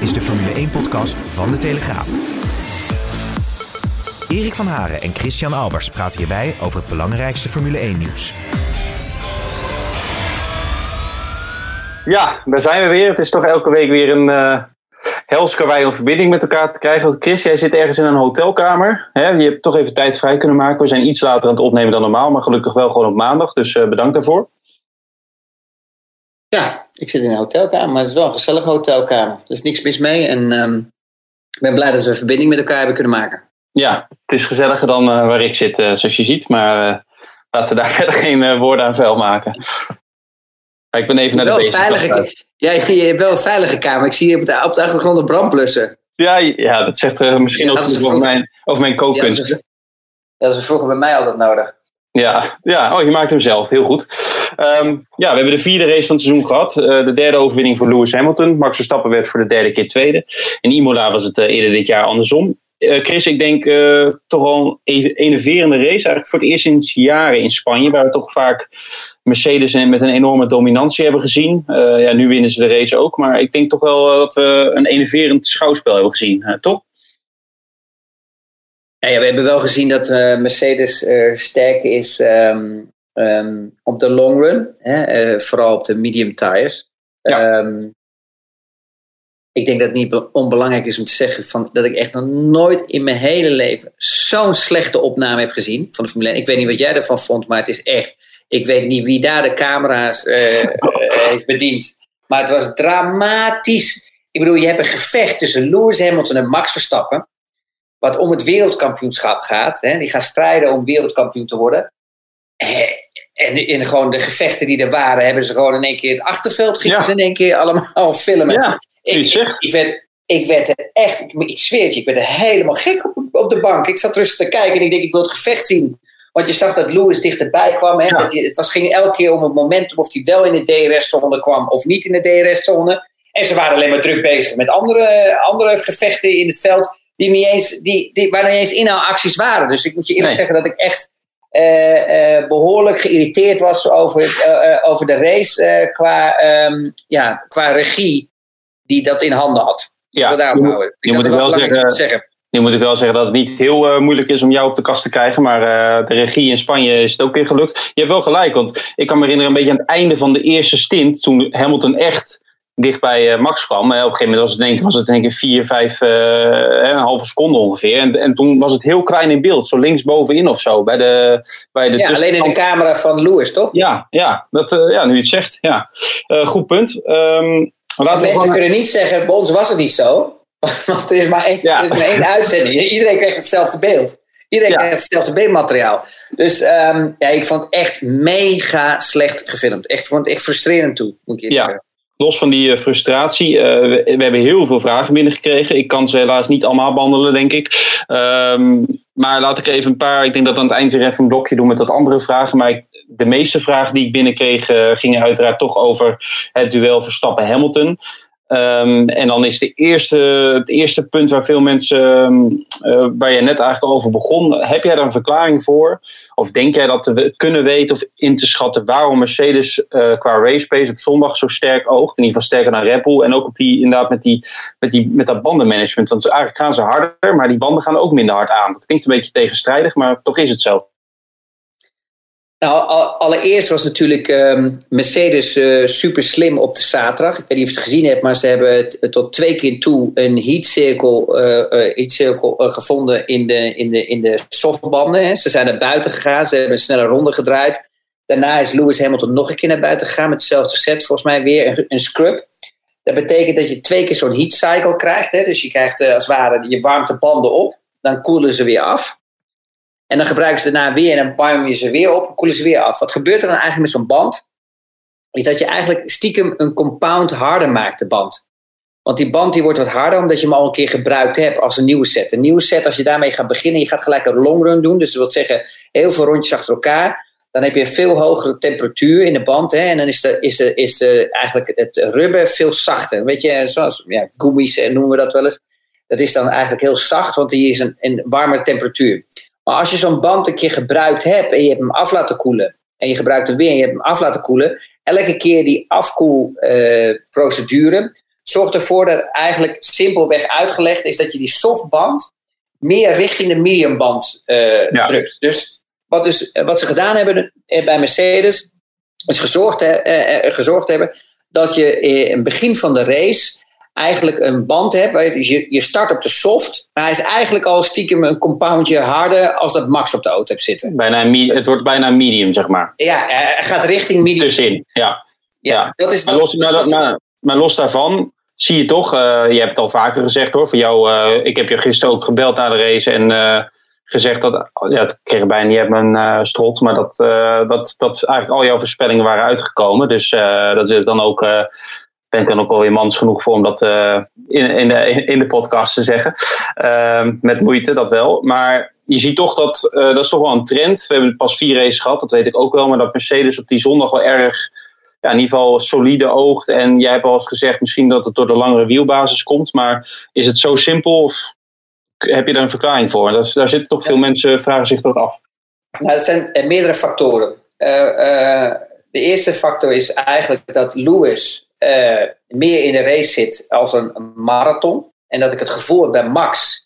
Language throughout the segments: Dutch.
Is de Formule 1-podcast van De Telegraaf. Erik van Haren en Christian Albers praten hierbij over het belangrijkste Formule 1-nieuws. Ja, daar zijn we weer. Het is toch elke week weer een uh, helskarwei om verbinding met elkaar te krijgen. Want Chris, jij zit ergens in een hotelkamer. Hè? Je hebt toch even tijd vrij kunnen maken. We zijn iets later aan het opnemen dan normaal, maar gelukkig wel gewoon op maandag. Dus uh, bedankt daarvoor. Ja, ik zit in een hotelkamer, maar het is wel een gezellige hotelkamer. Er is niks mis mee en um, ik ben blij dat we verbinding met elkaar hebben kunnen maken. Ja, het is gezelliger dan uh, waar ik zit, uh, zoals je ziet. Maar uh, laten we daar verder geen woorden aan vuil maken. ik ben even naar de bezig. Veilige, ja, je hebt wel een veilige kamer. Ik zie je op de, op de achtergrond een brandblussen. Ja, ja, dat zegt misschien ja, ook over mijn, over mijn kookkunst. Ja, dat is vroeger bij mij altijd nodig. Ja, ja, oh, je maakt hem zelf. Heel goed. Um, ja, we hebben de vierde race van het seizoen gehad. Uh, de derde overwinning voor Lewis Hamilton. Max Verstappen werd voor de derde keer tweede. In Imola was het uh, eerder dit jaar andersom. Uh, Chris, ik denk toch wel een enerverende race. Eigenlijk voor het eerst sinds jaren in Spanje. Waar we toch vaak Mercedes met een enorme dominantie hebben gezien. ja, nu winnen ze de race ook. Maar ik denk toch wel dat we een enerverend schouwspel hebben gezien. toch? Ja, we hebben wel gezien dat uh, Mercedes uh, sterk is um, um, op de long run, hè, uh, vooral op de medium tires. Ja. Um, ik denk dat het niet onbelangrijk is om te zeggen van, dat ik echt nog nooit in mijn hele leven zo'n slechte opname heb gezien van de Formule 1. Ik weet niet wat jij ervan vond, maar het is echt. Ik weet niet wie daar de camera's heeft bediend. Maar het was dramatisch. Ik bedoel, je hebt een gevecht tussen Lewis Hamilton en Max Verstappen wat om het wereldkampioenschap gaat. Hè, die gaan strijden om wereldkampioen te worden. En in gewoon de gevechten die er waren, hebben ze gewoon in één keer het achterveld gingen ja. in één keer allemaal filmen. Ja, ik, zegt. Ik, werd, ik werd er echt, ik zweer het je, ik werd er helemaal gek op, op de bank. Ik zat rustig te kijken en ik denk, ik wil het gevecht zien. Want je zag dat Lewis dichterbij kwam. Hè, dat hij, het was, ging elke keer om het momentum of hij wel in de DRS-zone kwam of niet in de DRS-zone. En ze waren alleen maar druk bezig met andere, andere gevechten in het veld die niet eens, die, die, waar niet eens inhaalacties waren. Dus ik moet je eerlijk nee. zeggen dat ik echt uh, uh, behoorlijk geïrriteerd was over, uh, over de race qua, um, ja, qua regie die dat in handen had. Ja, ik je, moet, je moet ik wel zeggen, zeggen. Nu moet ik wel zeggen dat het niet heel moeilijk is om jou op de kast te krijgen. Maar de regie in Spanje is het ook weer gelukt. Je hebt wel gelijk, want ik kan me herinneren een beetje aan het einde van de eerste stint. Toen Hamilton echt dicht bij uh, Max kwam. Op een gegeven moment was het, denk ik, was het denk ik vier, vijf, uh, een halve seconde ongeveer. En, en toen was het heel klein in beeld, zo linksbovenin of zo. Bij de, bij de ja, alleen in de camera van Lewis, toch? Ja, ja, dat, ja nu je het zegt. Ja. goed punt. Um, laten mensen gewoon... kunnen niet zeggen, bij ons was het niet zo. Want het is maar één, ja. is maar één uitzending. Iedereen kreeg hetzelfde beeld. Iedereen ja. kreeg hetzelfde beeldmateriaal. Dus um, ja, ik vond het echt mega slecht gefilmd. Echt, vond het echt frustrerend toe, moet ik ja. zeggen. Los van die uh, frustratie, uh, we, we, hebben heel veel vragen binnengekregen. Ik kan ze helaas niet allemaal behandelen, denk ik. Um, maar laat ik even een paar, ik denk dat aan het eind weer even een blokje doen met wat andere vragen. Maar de meeste vragen die ik binnenkreeg uh, gingen uiteraard toch over het duel Verstappen-Hamilton. Um, en dan is de eerste, het eerste punt waar veel mensen, uh, waar je net eigenlijk over begon, heb jij daar een verklaring voor? Of denk jij dat we kunnen weten of in te schatten waarom Mercedes uh, qua race pace op zondag zo sterk oogt? In ieder geval sterker dan Red Bull. En ook op die, inderdaad met, die, met, die, met dat bandenmanagement. Want eigenlijk gaan ze harder, maar die banden gaan ook minder hard aan. Dat klinkt een beetje tegenstrijdig, maar toch is het zo. Nou, allereerst was natuurlijk um, Mercedes uh, super slim op de zaterdag. Ik weet niet of je het gezien hebt, maar ze hebben tot twee keer toe een heatcirkel, uh, gevonden in de, in de, in de softbanden. Hè. Ze zijn naar buiten gegaan, ze hebben een snelle ronde gedraaid. Daarna is Lewis Hamilton nog een keer naar buiten gegaan met hetzelfde set, volgens mij weer een, een scrub. Dat betekent dat je twee keer zo'n heat cycle krijgt. Hè. Dus je krijgt als ware, je warmt de banden op, dan koelen ze weer af. En dan gebruiken ze daarna weer en dan warmen je ze weer op en koelen ze weer af. Wat gebeurt er dan eigenlijk met zo'n band? is dat je eigenlijk stiekem een compound harder maakt, de band. Want die band die wordt wat harder omdat je hem al een keer gebruikt hebt als een nieuwe set. Een nieuwe set, als je daarmee gaat beginnen, je gaat gelijk een long run doen. Dus dat wil zeggen heel veel rondjes achter elkaar. Dan heb je een veel hogere temperatuur in de band. Hè, en dan is, de, is, de, is de, eigenlijk het rubber veel zachter. Weet je, zoals ja, gummies noemen we dat wel eens. Dat is dan eigenlijk heel zacht, want die is een, een warme temperatuur. Maar als je zo'n band een keer gebruikt hebt en je hebt hem af laten koelen. En je gebruikt hem weer en je hebt hem af laten koelen. Elke keer die afkoelprocedure uh, zorgt ervoor dat eigenlijk simpelweg uitgelegd is dat je die softband meer richting de mediumband uh, ja. drukt. Dus wat, dus wat ze gedaan hebben bij Mercedes is gezorgd, uh, gezorgd hebben dat je in het begin van de race eigenlijk een band hebt. Waar je, dus je, je start op de soft. Maar hij is eigenlijk al stiekem een compoundje harder als dat Max op de auto hebt zitten. Bijna het wordt bijna medium, zeg maar. Ja, hij gaat richting medium. Tussenin, ja. Ja, ja. dat is maar, los, maar, maar, maar los daarvan zie je toch, uh, je hebt het al vaker gezegd hoor, voor jou, uh, ik heb je gisteren ook gebeld na de race en uh, gezegd dat, ja, het kreeg bijna niet uit mijn strot, maar dat, dat, dat eigenlijk al jouw voorspellingen waren uitgekomen. Dus dat wil ik dan ook ben ik dan ook alweer mans genoeg voor om dat uh, in, in, de, in de podcast te zeggen. Uh, met moeite, dat wel. Maar je ziet toch dat, uh, dat is toch wel een trend. We hebben pas vier races gehad, dat weet ik ook wel. Maar dat Mercedes op die zondag wel erg, ja, in ieder geval solide oogt. En jij hebt al eens gezegd misschien dat het door de langere wielbasis komt. Maar is het zo simpel of heb je daar een verklaring voor? Dat, daar zitten toch veel mensen, vragen zich dat af. Nou, er zijn meerdere factoren. de eerste factor is eigenlijk dat Lewis uh, meer in de race zit als een marathon. En dat ik het gevoel heb bij Max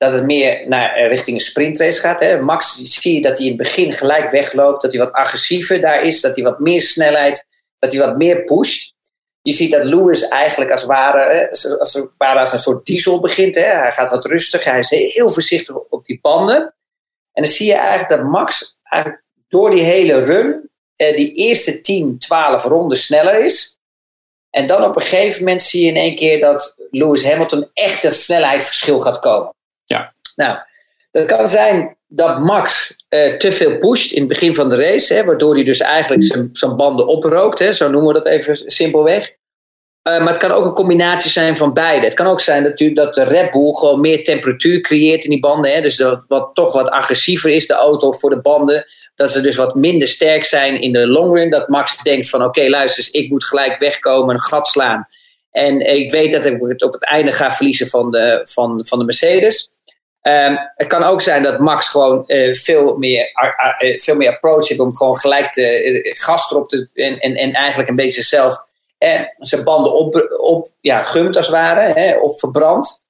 dat het meer naar, eh, richting een sprintrace gaat. Hè. Max zie je dat hij in het begin gelijk wegloopt, dat hij wat agressiever daar is, dat hij wat meer snelheid, dat hij wat meer pusht. Je ziet dat Lewis eigenlijk als, het als een soort diesel begint. Hè. Hij gaat wat rustig, hij is heel voorzichtig op die banden. En dan zie je eigenlijk dat Max door die hele run, eh, die eerste 10, 12 ronden sneller is. En dan op een gegeven moment zie je in één keer dat Lewis Hamilton echt dat snelheidsverschil gaat komen. Ja. Nou, dat kan zijn dat Max uh, te veel pusht in het begin van de race, hè, waardoor hij dus eigenlijk zijn banden oprookt, hè, zo noemen we dat even simpelweg. Uh, maar het kan ook een combinatie zijn van beide. Het kan ook zijn natuurlijk dat de Red Bull gewoon meer temperatuur creëert in die banden. Hè, dus dat wat toch wat agressiever is, de auto voor de banden. Dat ze dus wat minder sterk zijn in de long run. Dat Max denkt van oké, luister eens, ik moet gelijk wegkomen, een gat slaan. En ik weet dat ik het op het einde ga verliezen van de, van, van de Mercedes. Um, het kan ook zijn dat Max gewoon uh, veel, meer, uh, veel meer approach heeft om gewoon gelijk de uh, gas erop te. En, en, en eigenlijk een beetje zelf zijn banden op, op ja, gumt als het ware, hè, op verbrand.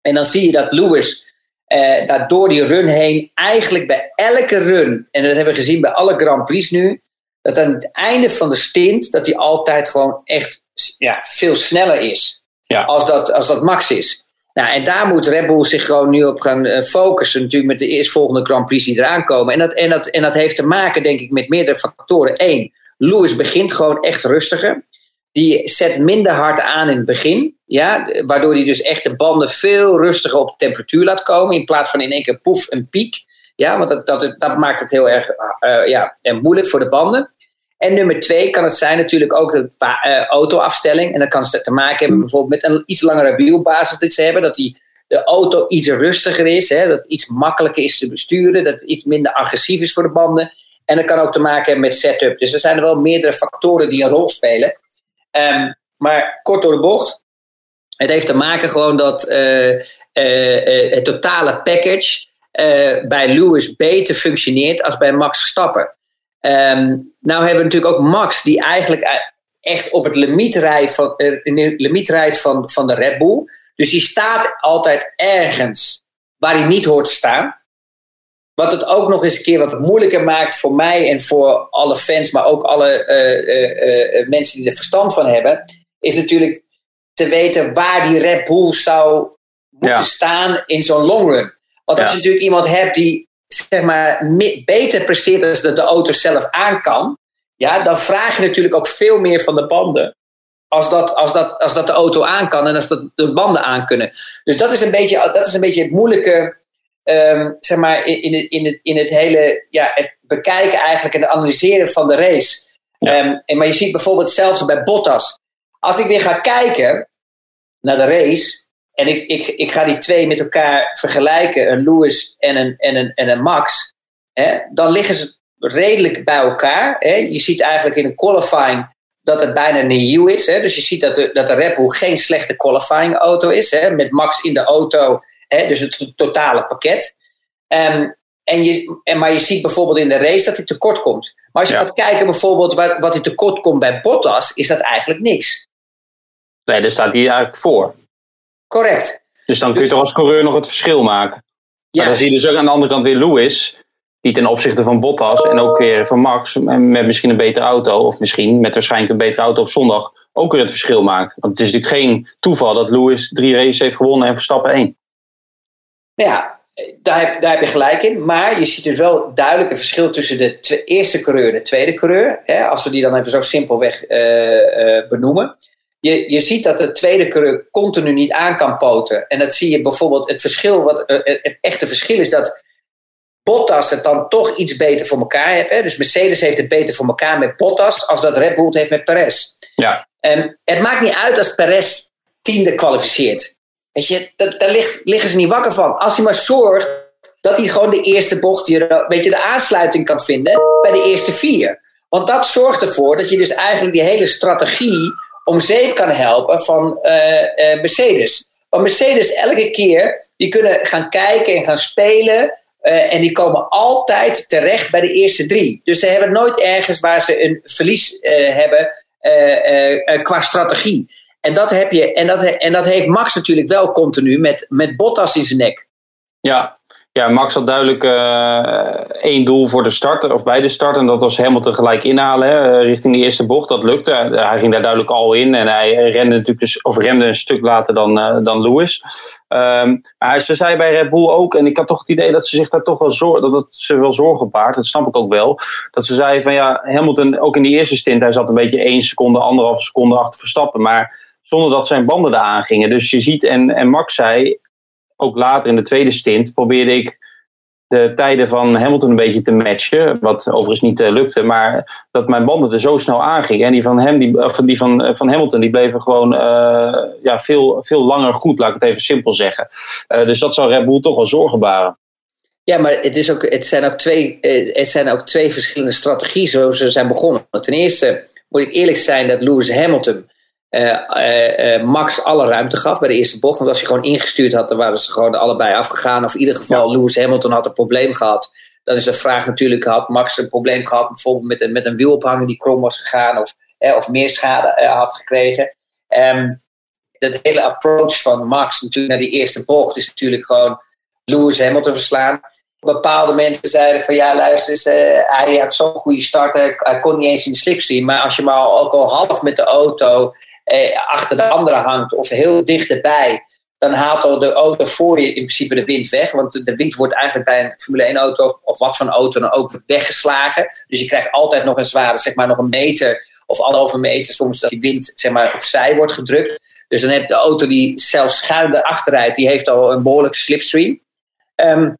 En dan zie je dat Lewis uh, dat door die run heen, eigenlijk bij elke run, en dat hebben we gezien bij alle Grand Prix nu, dat aan het einde van de stint, dat hij altijd gewoon echt ja, veel sneller is. Ja. Als, dat, als dat max is. Nou, en daar moet Red Bull zich gewoon nu op gaan uh, focussen, natuurlijk met de eerstvolgende Grand Prix die eraan komen. En dat, en, dat, en dat heeft te maken, denk ik, met meerdere factoren. Eén, Lewis begint gewoon echt rustiger. Die zet minder hard aan in het begin. Ja, waardoor hij dus echt de banden veel rustiger op temperatuur laat komen. In plaats van in één keer poef een piek. Ja, want dat, dat, dat maakt het heel erg uh, ja, moeilijk voor de banden. En nummer twee kan het zijn natuurlijk ook de uh, autoafstelling. En dat kan te maken hebben bijvoorbeeld met een iets langere wielbasis dat ze hebben. Dat die, de auto iets rustiger is. Hè, dat het iets makkelijker is te besturen. Dat het iets minder agressief is voor de banden. En dat kan ook te maken hebben met setup. Dus er zijn er wel meerdere factoren die een rol spelen. Um, maar kort door de bocht. Het heeft te maken gewoon dat uh, uh, het totale package bij Lewis beter functioneert als bij Max Verstappen. Um, nou hebben we natuurlijk ook Max, die eigenlijk echt op het limiet rijdt van, limiet rijdt van, van de Red Bull. Dus die staat altijd ergens waar hij niet hoort te staan. Wat het ook nog eens een keer wat moeilijker maakt voor mij en voor alle fans, maar ook alle uh, uh, mensen die er verstand van hebben, is natuurlijk te weten waar die Red Bull zou moeten staan in zo'n long run. Want als je natuurlijk iemand hebt die zeg maar, beter presteert dan dat de auto zelf aan kan, ja, dan vraag je natuurlijk ook veel meer van de banden. Als dat, als, dat, als dat de auto aan kan en als dat de banden aan kunnen. Dus dat is een beetje, dat is een beetje het moeilijke um, zeg maar, in, in, het, in, het, in het hele ja, het bekijken eigenlijk en het analyseren van de race. Ehm, en, maar je ziet bijvoorbeeld hetzelfde bij Bottas. Als ik weer ga kijken naar de race. En ik, ik, ik ga die twee met elkaar vergelijken. Een Lewis en een, en een, en een Max. Hè, dan liggen ze redelijk bij elkaar. Hè. Je ziet eigenlijk in een qualifying dat het bijna nieuw is. Hè. Dus je ziet dat de, dat de Red Bull geen slechte qualifying auto is. Hè. Met Max in de auto. Hè, dus het totale pakket. Um, en je, en, maar je ziet bijvoorbeeld in de race dat hij tekort komt. Maar als je gaat kijken bijvoorbeeld wat, wat hij tekort komt bij Bottas, is dat eigenlijk niks. Nee, daar staat hij eigenlijk voor. Correct. Dus dan kun je dus- toch als coureur nog het verschil maken. Ja. dan zie je dus ook aan de andere kant weer Lewis, die ten opzichte van Bottas en ook weer van Max, met misschien een betere auto, of misschien met waarschijnlijk een betere auto op zondag, ook weer het verschil maakt. Want het is natuurlijk geen toeval dat Lewis drie races heeft gewonnen en Verstappen één. Ja, daar heb, daar heb je gelijk in. Maar je ziet dus wel duidelijk een verschil tussen de eerste coureur en de tweede coureur. Hè, als we die dan even zo simpelweg uh, benoemen. Je, je ziet dat de tweede coureur continu niet aan kan poten. En dat zie je bijvoorbeeld. Het verschil, wat, uh, het echte verschil is dat Bottas het dan toch iets beter voor elkaar heeft. Hè? Dus Mercedes heeft het beter voor elkaar met Bottas. als dat Red Bull het heeft met Perez. Ja. En het maakt niet uit als Perez tiende kwalificeert. Je, daar, ligt, liggen ze niet wakker van. Als hij maar zorgt dat hij gewoon de eerste bocht, weet je, de aansluiting kan vinden bij de eerste vier. Want dat zorgt ervoor dat je dus eigenlijk die hele strategie om zeep kan helpen van uh, uh, Mercedes. Want Mercedes elke keer, die kunnen gaan kijken en gaan spelen. Uh, en die komen altijd terecht bij de eerste drie. Dus ze hebben nooit ergens waar ze een verlies hebben qua strategie. En dat, heb je, en dat, en dat heeft Max natuurlijk wel continu met, met Bottas in zijn nek. Ja, ja, Max had duidelijk uh, één doel voor de start, of bij de start. En dat was Hamilton gelijk inhalen hè, richting de eerste bocht. Dat lukte. Hij ging daar duidelijk al in. En hij rende natuurlijk dus, of remde een stuk later dan, dan Lewis. Um, maar ze zei bij Red Bull ook, en ik had toch het idee dat ze zich daar toch wel zorgen, dat ze wel zorgen baart. Dat snap ik ook wel. Dat ze zei van ja, Hamilton, ook in die eerste stint, hij zat een beetje één seconde, anderhalve seconde achter Verstappen. Maar zonder dat zijn banden eraan gingen. Dus je ziet, en, en Max zei, ook later in de tweede stint, probeerde ik de tijden van Hamilton een beetje te matchen. Wat overigens niet uh, lukte, maar dat mijn banden er zo snel aangingen. En die van, hem, die, die van, uh, van Hamilton, die bleven gewoon uh, ja, veel, veel langer goed, laat ik het even simpel zeggen. dus dat zou Red Bull toch wel zorgen baren. Ja, maar het, is ook, het, zijn ook twee, het zijn ook twee verschillende strategieën zoals ze zijn begonnen. Ten eerste moet ik eerlijk zijn dat Lewis Hamilton uh, Max alle ruimte gaf bij de eerste bocht. Want als hij gewoon ingestuurd had, dan waren ze gewoon allebei afgegaan. Of in ieder geval, Lewis Hamilton had een probleem gehad. Dan is de vraag natuurlijk, had Max een probleem gehad bijvoorbeeld met een, met een wielophanger die krom was gegaan of, of meer schade had gekregen. Um, dat hele approach van Max natuurlijk naar die eerste bocht is natuurlijk gewoon Lewis Hamilton verslaan. Bepaalde mensen zeiden van ja, luister eens, hij had zo'n goede start, hij kon niet eens in de slipstream. Maar als je maar ook al half met de auto eh, achter de andere hangt of heel dichterbij, dan haalt al de auto voor je in principe de wind weg. Want de wind wordt eigenlijk bij een Formule 1 auto, of wat voor auto dan ook, weggeslagen. Dus je krijgt altijd nog een zware, zeg maar nog een meter of anderhalve meter soms dat die wind zeg maar opzij wordt gedrukt. Dus dan heb je de auto die zelfs schuin erachter rijdt, die heeft al een behoorlijke slipstream. Um,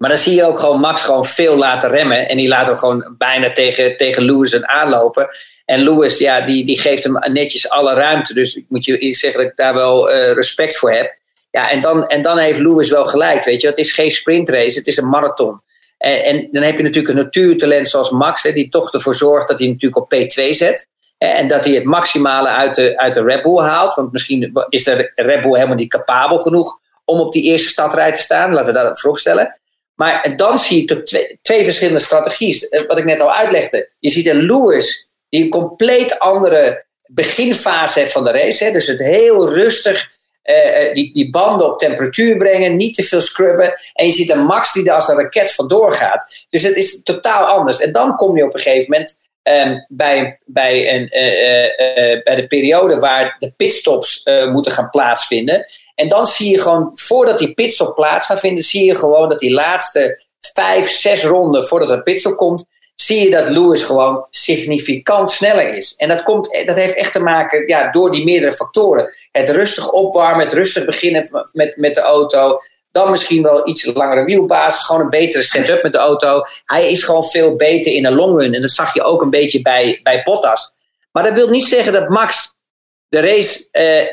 maar dan zie je ook gewoon Max gewoon veel laten remmen. En die laat hem gewoon bijna tegen, tegen Lewis aanlopen. En Lewis, ja, die, die geeft hem netjes alle ruimte. Dus ik moet je zeggen dat ik daar wel uh, respect voor heb. Ja, en dan, en dan heeft Lewis wel gelijk, weet je. Het is geen sprintrace, het is een marathon. En, en dan heb je natuurlijk een natuurtalent zoals Max, hè, die toch ervoor zorgt dat hij natuurlijk op P2 zet. En dat hij het maximale uit de, uit de Red Bull haalt. Want misschien is de Red Bull helemaal niet capabel genoeg om op die eerste stadrij te staan. Laten we dat voorstellen. Maar dan zie je twee, twee verschillende strategieën. Eh, wat ik net al uitlegde. Je ziet een Lewis die een compleet andere beginfase heeft van de race. Hè? Dus het heel rustig uh, die, die banden op temperatuur brengen, niet te veel scrubben. En je ziet een Max die er als een raket vandoor gaat. Dus het is totaal anders. En dan kom je op een gegeven moment um, bij, bij, een, uh, bij de periode waar de pitstops moeten gaan plaatsvinden. En dan zie je gewoon, voordat die pitstop plaats gaat vinden, zie je gewoon dat die laatste vijf, zes ronden voordat er pitstop komt, zie je dat Lewis gewoon significant sneller is. En dat, komt, dat heeft echt te maken ja, door die meerdere factoren. Het rustig opwarmen, het rustig beginnen met, met de auto. Dan misschien wel iets langere wielbasis. Gewoon een betere setup met de auto. Hij is gewoon veel beter in een long run. En dat zag je ook een beetje bij, bij Bottas. Maar dat wil niet zeggen dat Max de race eh,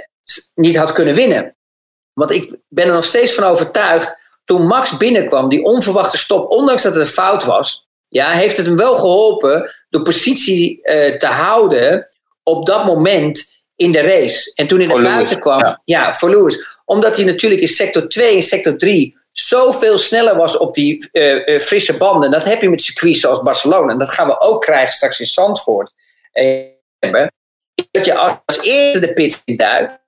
niet had kunnen winnen. Want ik ben er nog steeds van overtuigd. Toen Max binnenkwam, die onverwachte stop, ondanks dat het een fout was, ja, heeft het hem wel geholpen de positie uh, te houden op dat moment in de race. En toen hij naar buiten kwam, ja. voor Lewis, omdat hij natuurlijk in sector 2 en sector 3 zoveel sneller was op die uh, uh, frisse banden. Dat heb je met circuits zoals Barcelona. En dat gaan we ook krijgen straks in Zandvoort. Dat je als eerste de pits duikt.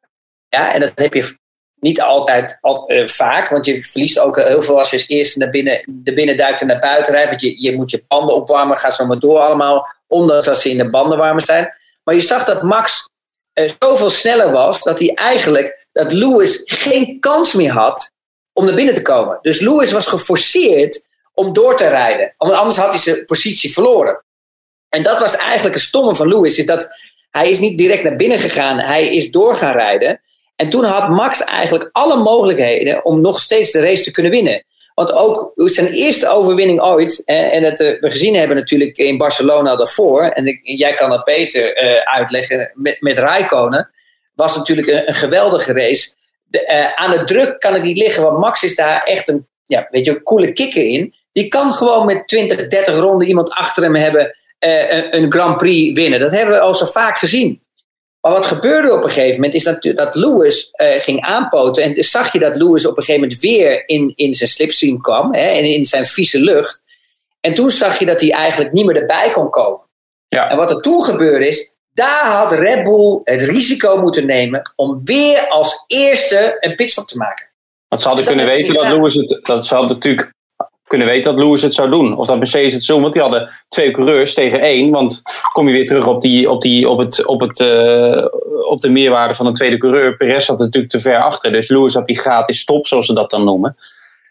Ja, en dat heb je niet altijd al, uh, vaak, want je verliest ook heel veel als je als eerste naar binnen, de binnen duikt en naar buiten rijdt. Want je, je moet je banden opwarmen, gaat zo maar door allemaal, ondanks dat ze in de bandenwarmer zijn. Maar je zag dat Max uh, zoveel sneller was, dat hij eigenlijk, dat Lewis geen kans meer had om naar binnen te komen. Dus Lewis was geforceerd om door te rijden, want anders had hij zijn positie verloren. En dat was eigenlijk het stomme van Lewis, is dat hij is niet direct naar binnen gegaan, hij is door gaan rijden. En toen had Max eigenlijk alle mogelijkheden om nog steeds de race te kunnen winnen. Want ook zijn eerste overwinning ooit, en dat eh, we gezien hebben natuurlijk in Barcelona daarvoor, en jij kan dat beter uh, uitleggen met, met Raikkonen, was natuurlijk een, een geweldige race. De, uh, aan de druk kan het niet liggen, want Max is daar echt een, ja, weet je, een coole kikker in. Die kan gewoon met 20, 30 ronden iemand achter hem hebben een, een Grand Prix winnen. Dat hebben we al zo vaak gezien. Maar wat gebeurde op een gegeven moment is dat, dat Lewis uh, ging aanpoten. En zag je dat Lewis op een gegeven moment weer in, in zijn slipstream kwam. Hè, en in zijn vieze lucht. En toen zag je dat hij eigenlijk niet meer erbij kon komen. Ja. En wat er toen gebeurde is, daar had Red Bull het risico moeten nemen om weer als eerste een pitstop te maken. Want ze hadden kunnen weten dat Lewis het. Dat ze hadden natuurlijk kunnen weten dat Lewis het zou doen. Of dat Mercedes het zou want die hadden twee coureurs tegen één. Want kom je weer terug op, die, op, die, op, het, op, het, uh, op de meerwaarde van een tweede coureur. Perez zat natuurlijk te ver achter. Dus Lewis had die gratis stop, zoals ze dat dan noemen.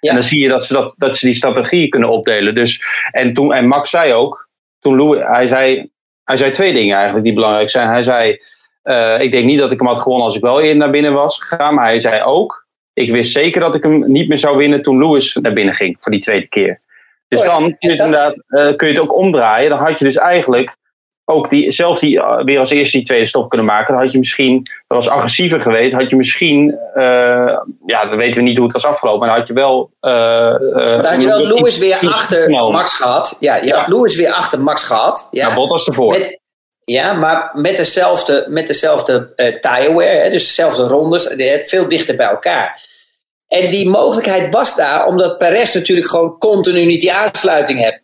Ja. En dan zie je dat ze, dat, dat ze die strategie kunnen opdelen. Dus, en, toen, en Max zei ook, toen Lewis, hij, zei, hij zei twee dingen eigenlijk die belangrijk zijn. Hij zei, uh, ik denk niet dat ik hem had gewonnen als ik wel eerder naar binnen was gegaan. Maar hij zei ook, ik wist zeker dat ik hem niet meer zou winnen toen Lewis naar binnen ging voor die tweede keer. Dus dan kun je, het inderdaad, uh, kun je het ook omdraaien. Dan had je dus eigenlijk ook die, zelf die, uh, weer als eerste die tweede stop kunnen maken. Dan had je misschien, dat was agressiever geweest, had je misschien, uh, ja, dan weten we niet hoe het was afgelopen, maar dan had je wel. dan had je wel Lewis weer achter Max gehad. Ja, je ja. had Lewis weer achter Max gehad. Ja, nou, Bottas ervoor. Met, ja, maar met dezelfde, met dezelfde tire wear, hè, dus dezelfde rondes, veel dichter bij elkaar. En die mogelijkheid was daar omdat Perez natuurlijk gewoon continu niet die aansluiting heeft.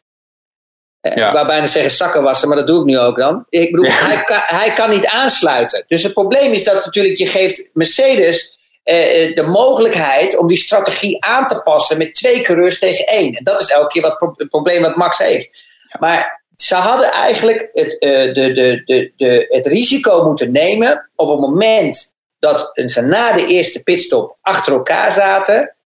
Eh, ja. Waar bijna zeggen zakken wassen, maar dat doe ik nu ook dan. Ik bedoel, ja. hij, kan, hij kan niet aansluiten. Dus het probleem is dat natuurlijk je geeft Mercedes eh, de mogelijkheid om die strategie aan te passen met twee coureurs tegen één. En dat is elke keer wat pro het probleem wat Max heeft. Ja. Maar ze hadden eigenlijk het, uh, de, de, de, de, het risico moeten nemen op het moment dat ze na de eerste pitstop achter elkaar zaten.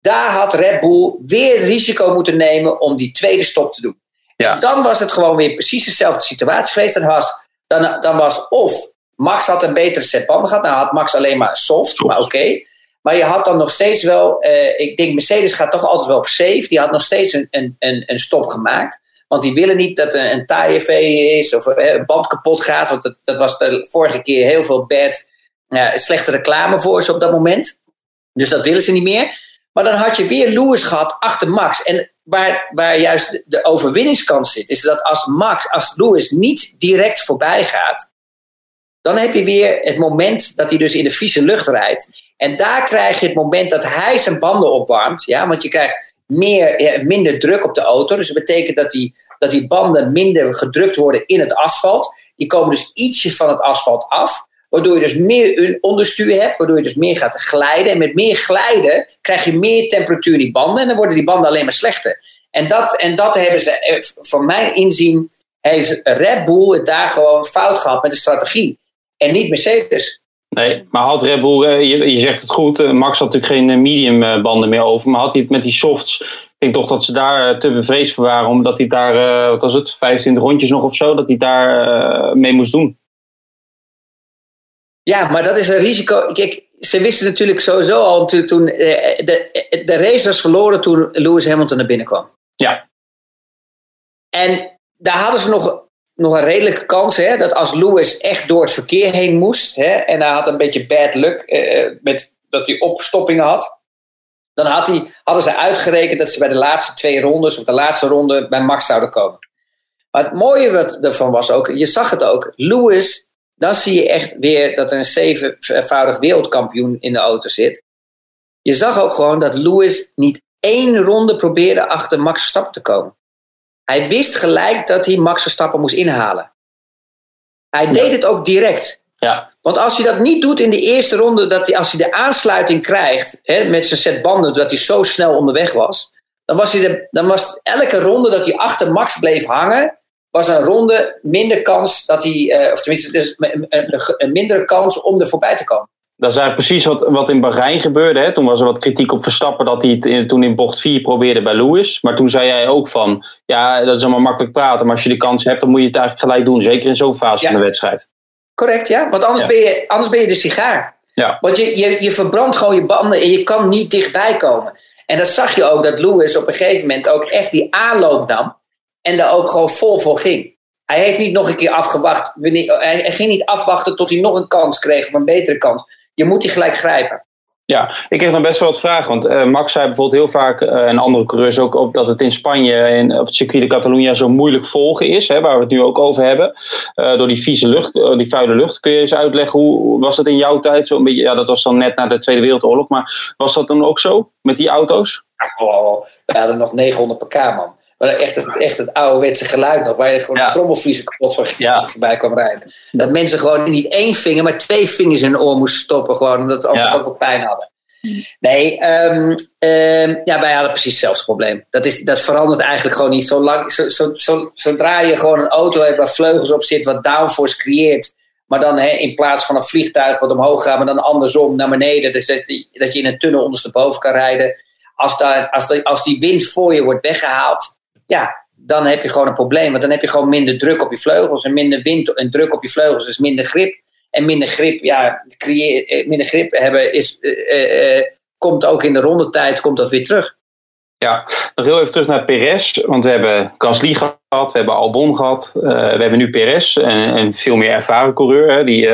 Daar had Red Bull weer het risico moeten nemen om die tweede stop te doen. Ja. Dan was het gewoon weer precies dezelfde situatie geweest. Dan was, dan, dan was of Max had een betere set banden gehad. Nou had Max alleen maar soft, maar oké. Okay. Maar je had dan nog steeds wel, uh, ik denk Mercedes gaat toch altijd wel op safe. Die had nog steeds een, een, een, een stop gemaakt. Want die willen niet dat er een tire is of een band kapot gaat. Want dat, dat was de vorige keer heel veel bad slechte reclame voor ze op dat moment. Dus dat willen ze niet meer. Maar dan had je weer Lewis gehad achter Max. En waar, waar juist de, overwinningskans zit, is dat als Max, als Lewis niet direct voorbij gaat, dan heb je weer het moment dat hij dus in de vieze lucht rijdt. En daar krijg je het moment dat hij zijn banden opwarmt. Ja, want je krijgt meer, minder druk op de auto. Dus dat betekent dat die, dat die banden minder gedrukt worden in het asfalt. Die komen dus ietsje van het asfalt af. Waardoor je dus meer onderstuur hebt, waardoor je dus meer gaat glijden. En met meer glijden krijg je meer temperatuur in die banden. En dan worden die banden alleen maar slechter. En dat, en dat hebben ze, eh, van mijn inzien, heeft Red Bull het daar gewoon fout gehad met de strategie. En niet Mercedes. Nee, maar had Red Bull, eh, je, je zegt het goed, eh, Max had natuurlijk geen medium banden meer over. Maar had hij het met die softs, ik denk toch dat ze daar te bevreesd voor waren. Omdat hij daar, wat was het, 25 rondjes nog of zo, dat hij daar mee moest doen. Ja, maar dat is een risico. Kijk, ze wisten natuurlijk sowieso al natuurlijk toen eh, de, de race was verloren toen Lewis Hamilton naar binnen kwam. Ja. En daar hadden ze nog, nog een redelijke kans hè, dat als Lewis echt door het verkeer heen moest hè, en hij had een beetje bad luck eh, met dat hij opstoppingen had, dan had hij, hadden ze uitgerekend dat ze bij de laatste twee rondes of de laatste ronde bij Max zouden komen. Maar het mooie wat ervan was ook, je zag het ook, Lewis, dan zie je echt weer dat er een zevenvoudig wereldkampioen in de auto zit. Je zag ook gewoon dat Lewis niet één ronde probeerde achter Max Verstappen te komen. Hij wist gelijk dat hij Max Verstappen moest inhalen. Hij deed het ook direct. Ja. Want als hij dat niet doet in de eerste ronde, dat hij, als hij de aansluiting krijgt hè, met zijn set banden, dat hij zo snel onderweg was, dan was, hij de, dan was elke ronde dat hij achter Max bleef hangen, was een ronde minder kans dat hij, eh, of tenminste, dus een, een, een mindere kans om er voorbij te komen. Dat is eigenlijk precies wat, wat in Bahrein gebeurde. Hè. Toen was er wat kritiek op Verstappen dat hij het in- toen in bocht 4 probeerde bij Lewis. Maar toen zei jij ook van, ja, dat is allemaal makkelijk praten. Maar als je de kans hebt, dan moet je het eigenlijk gelijk doen. Zeker in zo'n fase Ja. van de wedstrijd. Correct, ja? Want anders, Ja. Ben, je, anders ben je de sigaar. Ja. Want je, je, je verbrandt gewoon je banden en je kan niet dichtbij komen. En dat zag je ook dat Lewis op een gegeven moment ook echt die aanloop nam. En daar ook gewoon vol voor ging. Hij heeft niet nog een keer afgewacht. wanneer- Hij, hij ging niet afwachten tot hij nog een kans kreeg of een betere kans. Je moet die gelijk grijpen. Ja, ik kreeg nog best wel wat vragen. Want eh, Max zei bijvoorbeeld heel vaak, eh, en andere coureurs ook, op dat het in Spanje en op het circuit de Catalunya zo moeilijk volgen is. Hè, waar we het nu ook over hebben. Eh, door die vieze lucht, die vuile lucht. Kun je eens uitleggen, hoe hoe was dat in jouw tijd? Zo een beetje, ja, dat was dan net na de Tweede Wereldoorlog. Maar was dat dan ook zo met die auto's? Oh, we hadden nog 900 pk, man. Maar echt het, echt het ouderwetse geluid nog. Waar je gewoon Ja. de trommelvliezen kapot van Ja. voorbij kwam rijden. Dat mensen gewoon niet één vinger, maar twee vingers in hun oor moesten stoppen. Gewoon omdat ze Ja. zoveel pijn hadden. Nee, ehm, ehm, ja, wij hadden precies hetzelfde probleem. Dat, is, dat verandert eigenlijk gewoon niet. Zolang, zo, zo, zo, zodra je gewoon een auto hebt waar vleugels op zit, wat downforce creëert. Maar dan hè, in plaats van een vliegtuig wat omhoog gaat, maar dan andersom naar beneden. Dus dat, dat je in een tunnel ondersteboven kan rijden. Als, daar, als, die, als die wind voor je wordt weggehaald, ja, dan heb je gewoon een probleem. Want dan heb je gewoon minder druk op je vleugels. En minder wind en druk op je vleugels is minder grip. En minder grip, ja, eh, minder grip hebben is, eh, eh, komt ook in de rondetijd komt dat weer terug. Ja, nog heel even terug naar Perez. Want we hebben Gasly gehad, we hebben Albon gehad. eh, we hebben nu Perez, een, veel meer ervaren coureur. Hè, die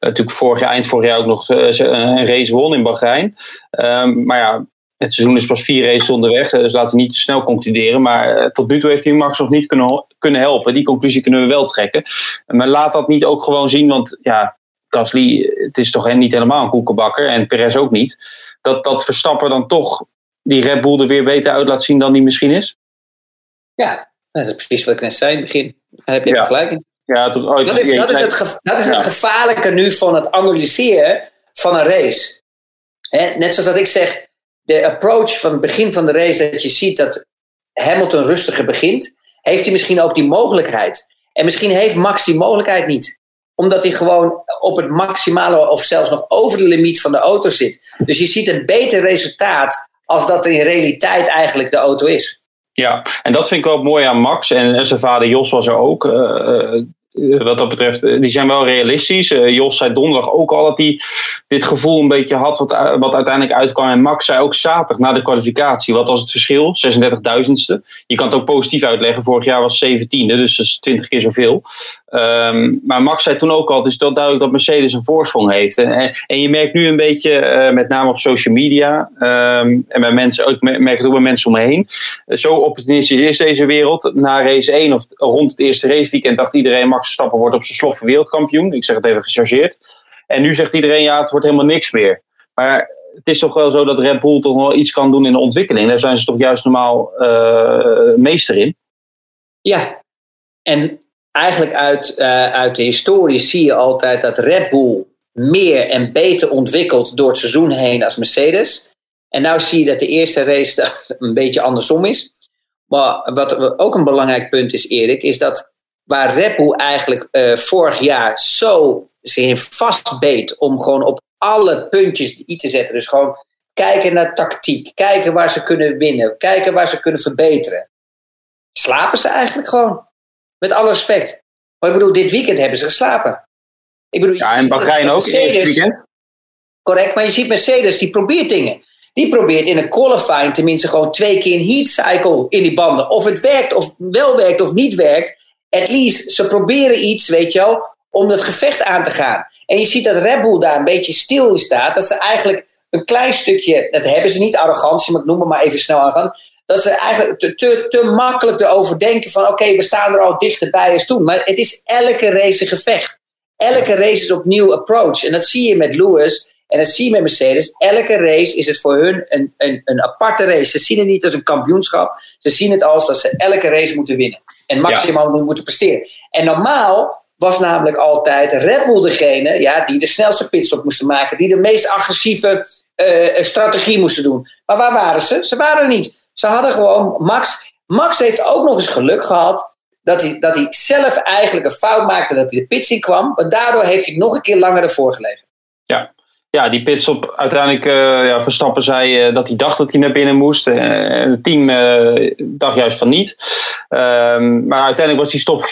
natuurlijk vorig eind vorig jaar ook nog een race won in Bahrein. Ehm, maar ja, het seizoen is pas vier races onderweg. Dus laten we niet te snel concluderen. Maar eh, tot nu toe heeft hij Max nog niet kunnen, kunnen helpen. Die conclusie kunnen we wel trekken. Maar laat dat niet ook gewoon zien. Want ja, Gasly, het is toch niet helemaal een koekenbakker. En Perez ook niet. Dat, dat Verstappen dan toch die Red Bull er weer beter uit laat zien dan die misschien is? Ja, dat is precies wat ik net zei in het begin. Daar heb je Ja. gelijk in. Ja, oh, Dat is, dat is, het, dat is Ja. het gevaarlijke nu van het analyseren van een race. Net zoals dat ik zeg, de approach van het begin van de race, dat je ziet dat Hamilton rustiger begint, heeft hij misschien ook die mogelijkheid. En misschien heeft Max die mogelijkheid niet. Omdat hij gewoon op het maximale of zelfs nog over de limiet van de auto zit. Dus je ziet een beter resultaat als dat in realiteit eigenlijk de auto is. Ja, en dat vind ik wel mooi aan Max. En, en zijn vader Jos was er ook. eh, eh, wat dat betreft, eh, die zijn wel realistisch. Eh, Jos zei donderdag ook al dat hij dit gevoel een beetje had, wat, wat uiteindelijk uitkwam. En Max zei ook zaterdag na de kwalificatie. Wat was het verschil? 36.000ste. Je kan het ook positief uitleggen. Vorig jaar was 17e, dus dat is 20 keer zoveel. Ehm, maar Max zei toen ook al, het is wel duidelijk dat Mercedes een voorsprong heeft. En, en, je merkt nu een beetje, eh, met name op social media, ehm, en bij mensen, ik merk het ook bij mensen om me heen, zo opportunistisch is deze wereld. Na race 1 of rond het eerste raceweekend dacht iedereen Max Verstappen wordt op zijn sloffen wereldkampioen. Ik zeg het even gechargeerd. En nu zegt iedereen ja, het wordt helemaal niks meer. Maar het is toch wel zo dat Red Bull toch wel iets kan doen in de ontwikkeling. Daar zijn ze toch juist normaal eh, meester in. Ja, en eigenlijk uit, eh, uit de historie zie je altijd dat Red Bull meer en beter ontwikkelt door het seizoen heen als Mercedes. En nou zie je dat de eerste race een beetje andersom is. Maar wat ook een belangrijk punt is, Erik, is dat waar Red Bull eigenlijk eh, vorig jaar zo zich vastbeet om gewoon op alle puntjes i te zetten. Dus gewoon kijken naar tactiek, kijken waar ze kunnen winnen, kijken waar ze kunnen verbeteren. Slapen ze eigenlijk gewoon? Met alle respect. Maar ik bedoel, dit weekend hebben ze geslapen. Ik bedoel, ja, en Bahrein ook het weekend. Correct, maar je ziet Mercedes, die probeert dingen. Die probeert in een qualifying tenminste gewoon twee keer een heat cycle in die banden. Of het werkt, of wel werkt of niet werkt. At least, ze proberen iets, weet je wel, om het gevecht aan te gaan. En je ziet dat Red Bull daar een beetje stil in staat. Dat ze eigenlijk een klein stukje, dat hebben ze niet, arrogantie, maar ik noem het maar even snel aan. Dat ze eigenlijk te, te, te makkelijk erover denken van oké, we staan er al dichterbij als toen. Maar het is elke race een gevecht. Elke race is opnieuw approach. En dat zie je met Lewis. En dat zie je met Mercedes. Elke race is het voor hun een, een, een aparte race. Ze zien het niet als een kampioenschap. Ze zien het als dat ze elke race moeten winnen. En maximaal moeten presteren. En normaal was namelijk altijd Red Bull degene ja, die de snelste pitstop moesten maken. Die de meest agressieve uh, strategie moesten doen. Maar waar waren ze? Ze waren niet. Ze hadden gewoon Max. Max heeft ook nog eens geluk gehad dat hij, dat hij zelf eigenlijk een fout maakte dat hij de pits in kwam. Maar daardoor heeft hij nog een keer langer ervoor gelegen. Ja, ja, die pitstop, uiteindelijk uh, ja, Verstappen zei uh, dat hij dacht dat hij naar binnen moest. Uh, het team dacht juist van niet. Ehm, maar uiteindelijk was die stop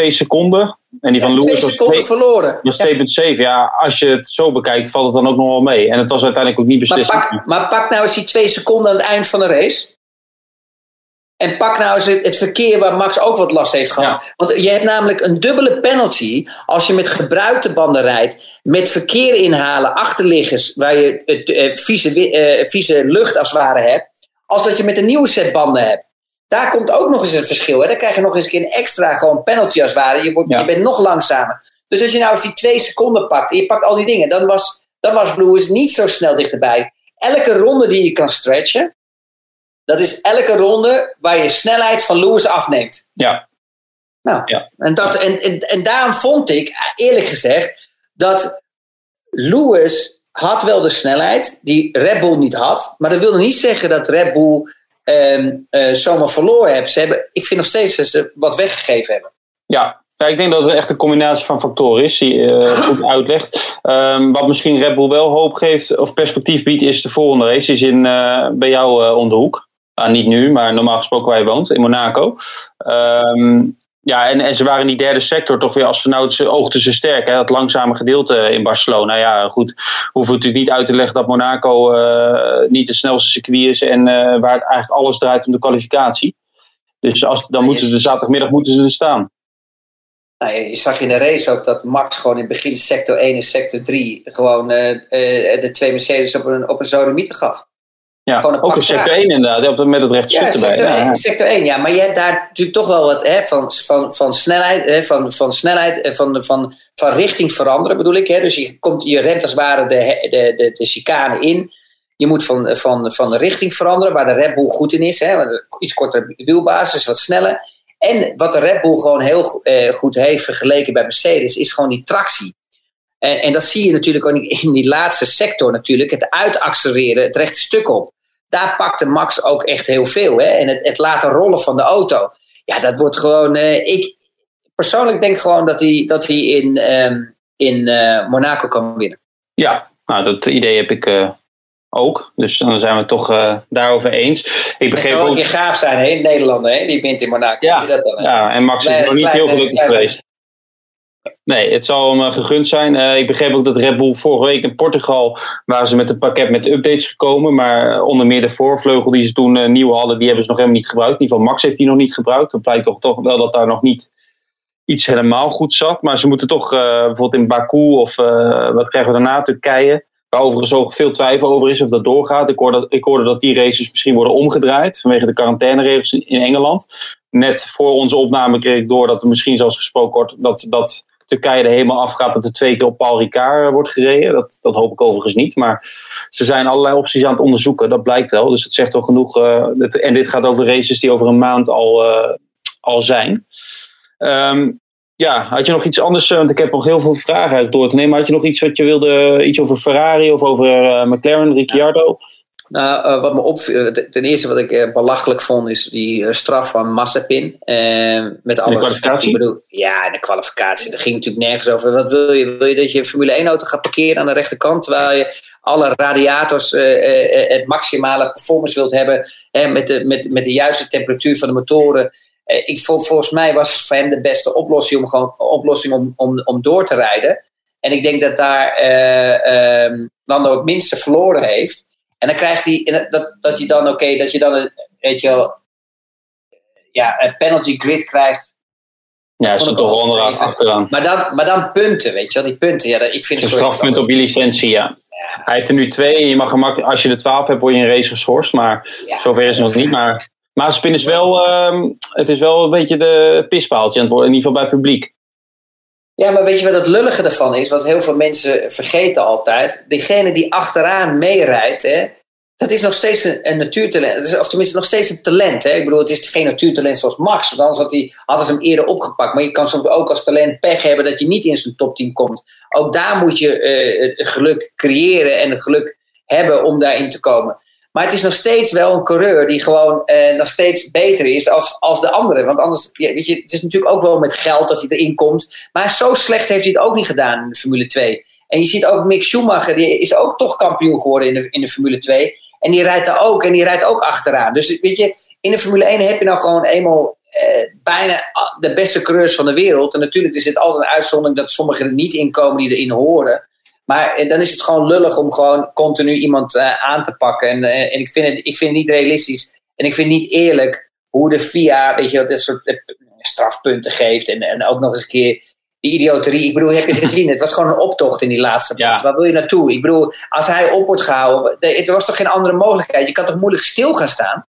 4,2 seconden. En die van Lewis was, seconden verloren. was 2,7. Ja. als je het zo bekijkt, valt het dan ook nog wel mee. En het was uiteindelijk ook niet beslist. Maar pak, maar pak nou eens die 2 seconden aan het eind van de race. En pak nou eens het, verkeer waar Max ook wat last heeft gehad. Want je hebt namelijk een dubbele penalty als je met gebruikte banden rijdt. Met verkeer inhalen, achterliggers, waar je het, eh, vieze, eh, vieze lucht als het ware hebt. Als dat je met een nieuwe set banden hebt. Daar komt ook nog eens een verschil. Hè? Dan krijg je nog eens een extra gewoon penalty als het ware. Je, wordt, je bent nog langzamer. Dus als je nou eens die twee seconden pakt en je pakt al die dingen. Dan was, dan was Lewis niet zo snel dichterbij. Elke ronde die je kan stretchen dat is elke ronde waar je snelheid van Lewis afneemt. Ja. Nou, ja. En, dat, en, en, en daarom vond ik, eerlijk gezegd, dat Lewis had wel de snelheid die Red Bull niet had. Maar dat wilde niet zeggen dat Red Bull ehm, uh, zomaar verloren heeft. Ze hebben. Ik vind nog steeds dat ze wat weggegeven hebben. Ja, ja, ik denk dat het echt een combinatie van factoren is die je uh, goed uitlegt. Um, wat misschien Red Bull wel hoop geeft of perspectief biedt, is de volgende race. Die is in, uh, bij jou uh, om de hoek. Ah, niet nu, maar normaal gesproken waar je woont, in Monaco. Ehm, ja, en, en ze waren in die derde sector toch weer als vanouds oogden ze sterk. Hè? Dat langzame gedeelte in Barcelona. Ja, goed. Hoeven natuurlijk niet uit te leggen dat Monaco uh, niet de snelste circuit is. En uh, waar het eigenlijk alles draait om de kwalificatie. Dus als, dan moeten ze de zaterdagmiddag moeten ze er staan. Nou, je zag in de race ook dat Max gewoon in het begin sector 1 en sector 3 gewoon uh, de twee Mercedes op een, op een gaf. Ja, ook in sector 1 inderdaad, met het rechte ja, sector erbij. 1, ja. sector 1, ja. Maar je hebt daar natuurlijk toch wel wat hè, van, van, van snelheid, hè, van, van, snelheid eh, van, van, van richting veranderen bedoel ik. Hè. Dus je, komt, je remt als het ware de, de, de, de chicane in. Je moet van, van, van de richting veranderen, waar de Red Bull goed in is. Hè, iets kortere wielbasis, wat sneller. En wat de Red Bull gewoon heel eh, goed heeft vergeleken bij Mercedes, is gewoon die tractie. En, en dat zie je natuurlijk ook in die laatste sector natuurlijk. Het uitaccelereren, het rechte stuk op. Daar pakte Max ook echt heel veel. Hè? En het, het laten rollen van de auto. Ja, dat wordt gewoon... Uh, ik persoonlijk denk gewoon dat hij, dat hij in, um, in uh, Monaco kan winnen. Ja, nou dat idee heb ik uh, ook. Dus dan zijn we het toch uh, daarover eens. Ik begreep het zou ook een keer gaaf zijn, hè? Nederlander, hè? die wint in Monaco. Ja, dat dan, ja en Max is nog niet heel gelukkig geweest. Nee, het zal hem eh, gegund zijn. Uh, ik begreep ook dat Red Bull vorige week in Portugal waren ze met een pakket met updates gekomen. Maar eh, onder meer de voorvleugel die ze toen nieuw hadden, die hebben ze nog helemaal niet gebruikt. In ieder geval Max heeft die nog niet gebruikt. Dan blijkt toch, toch wel dat daar nog niet iets helemaal goed zat. Maar ze moeten toch bijvoorbeeld in Baku of wat krijgen we daarna, Turkije. Waar overigens ook veel twijfel over is of dat doorgaat. Ik hoorde, ik hoorde dat die races misschien worden omgedraaid vanwege de quarantaineregels in Engeland. Net voor onze opname kreeg ik door dat er misschien zelfs gesproken wordt dat, dat Turkije er helemaal afgaat dat er twee keer op Paul Ricard eh, wordt gereden. Dat, dat hoop ik overigens niet. Maar ze zijn allerlei opties aan het onderzoeken. Dat blijkt wel. Dus het zegt wel genoeg. Uh, en dit gaat over races die over een maand al, uh, al zijn. Um, ja, had je nog iets anders? Want ik heb nog heel veel vragen door te nemen. Had je nog iets wat je wilde, iets over Ferrari of over uh, McLaren, Ricciardo? Nou, uh, wat me opviel, ten eerste wat ik uh, belachelijk vond, is die straf van Massapin. met alle de kwalificatie? Bedoel, ja, de kwalificatie. Daar ging natuurlijk nergens over. Wat wil je? Wil je dat je Formule 1-auto gaat parkeren aan de rechterkant, terwijl je alle radiators het maximale performance wilt hebben, met, de, met, met de juiste temperatuur van de motoren. ik, vol, volgens mij was het voor hem de beste oplossing om, gewoon, oplossing om, om, om door te rijden. En ik denk dat daar um, Lando het minste verloren heeft. En dan krijgt hij, dat, dat je dan, oké, dat je dan, weet je wel, ja, een penalty grid krijgt. Ja, ze toch onderaan achteraan. Maar dan, maar dan punten, weet je wel, die punten. Ja, ik vind een strafpunt op je licentie, ja. Hij heeft er nu twee. Je mag gemakkelijk, als je de twaalf hebt, word je een race geschorst. Maar zover is het nog niet. Maar Maaspin is wel, uh, het is wel een beetje de pispaaltje aan het worden. In ieder geval bij het publiek. Ja, maar weet je wat het lullige ervan is? Wat heel veel mensen vergeten altijd. Degene die achteraan meerijdt, hè, dat is nog steeds een, een natuurtalent. Of tenminste nog steeds een talent. Hè? Ik bedoel, het is geen natuurtalent zoals Max. Want anders had hij, hadden ze hem eerder opgepakt. Maar je kan soms ook als talent pech hebben dat je niet in zijn topteam komt. Ook daar moet je uh, geluk creëren en geluk hebben om daarin te komen. Maar het is nog steeds wel een coureur die gewoon uh, nog steeds beter is als, als de anderen. Want anders, weet je, het is natuurlijk ook wel met geld dat hij erin komt. Maar zo slecht heeft hij het ook niet gedaan in de Formule 2. En je ziet ook Mick Schumacher, die is ook toch kampioen geworden in de, in de Formule 2. En die rijdt daar ook en die rijdt ook achteraan. Dus weet je, in de Formule 1 heb je nou gewoon eenmaal eh, bijna de beste coureurs van de wereld. En natuurlijk is het altijd een uitzondering dat sommigen er niet in komen die erin horen. Maar eh, dan is het gewoon lullig om gewoon continu iemand uh, aan te pakken. En, uh, en ik, vind het, ik vind het niet realistisch. En ik vind het niet eerlijk hoe de FIA, weet je, dat soort strafpunten geeft. En, en ook nog eens een keer die idioterie. Ik bedoel, heb je het gezien? Het was gewoon een optocht in die laatste ja. Waar wil je naartoe? Ik bedoel, als hij op wordt gehouden, er was toch geen andere mogelijkheid? Je kan toch moeilijk stil gaan staan?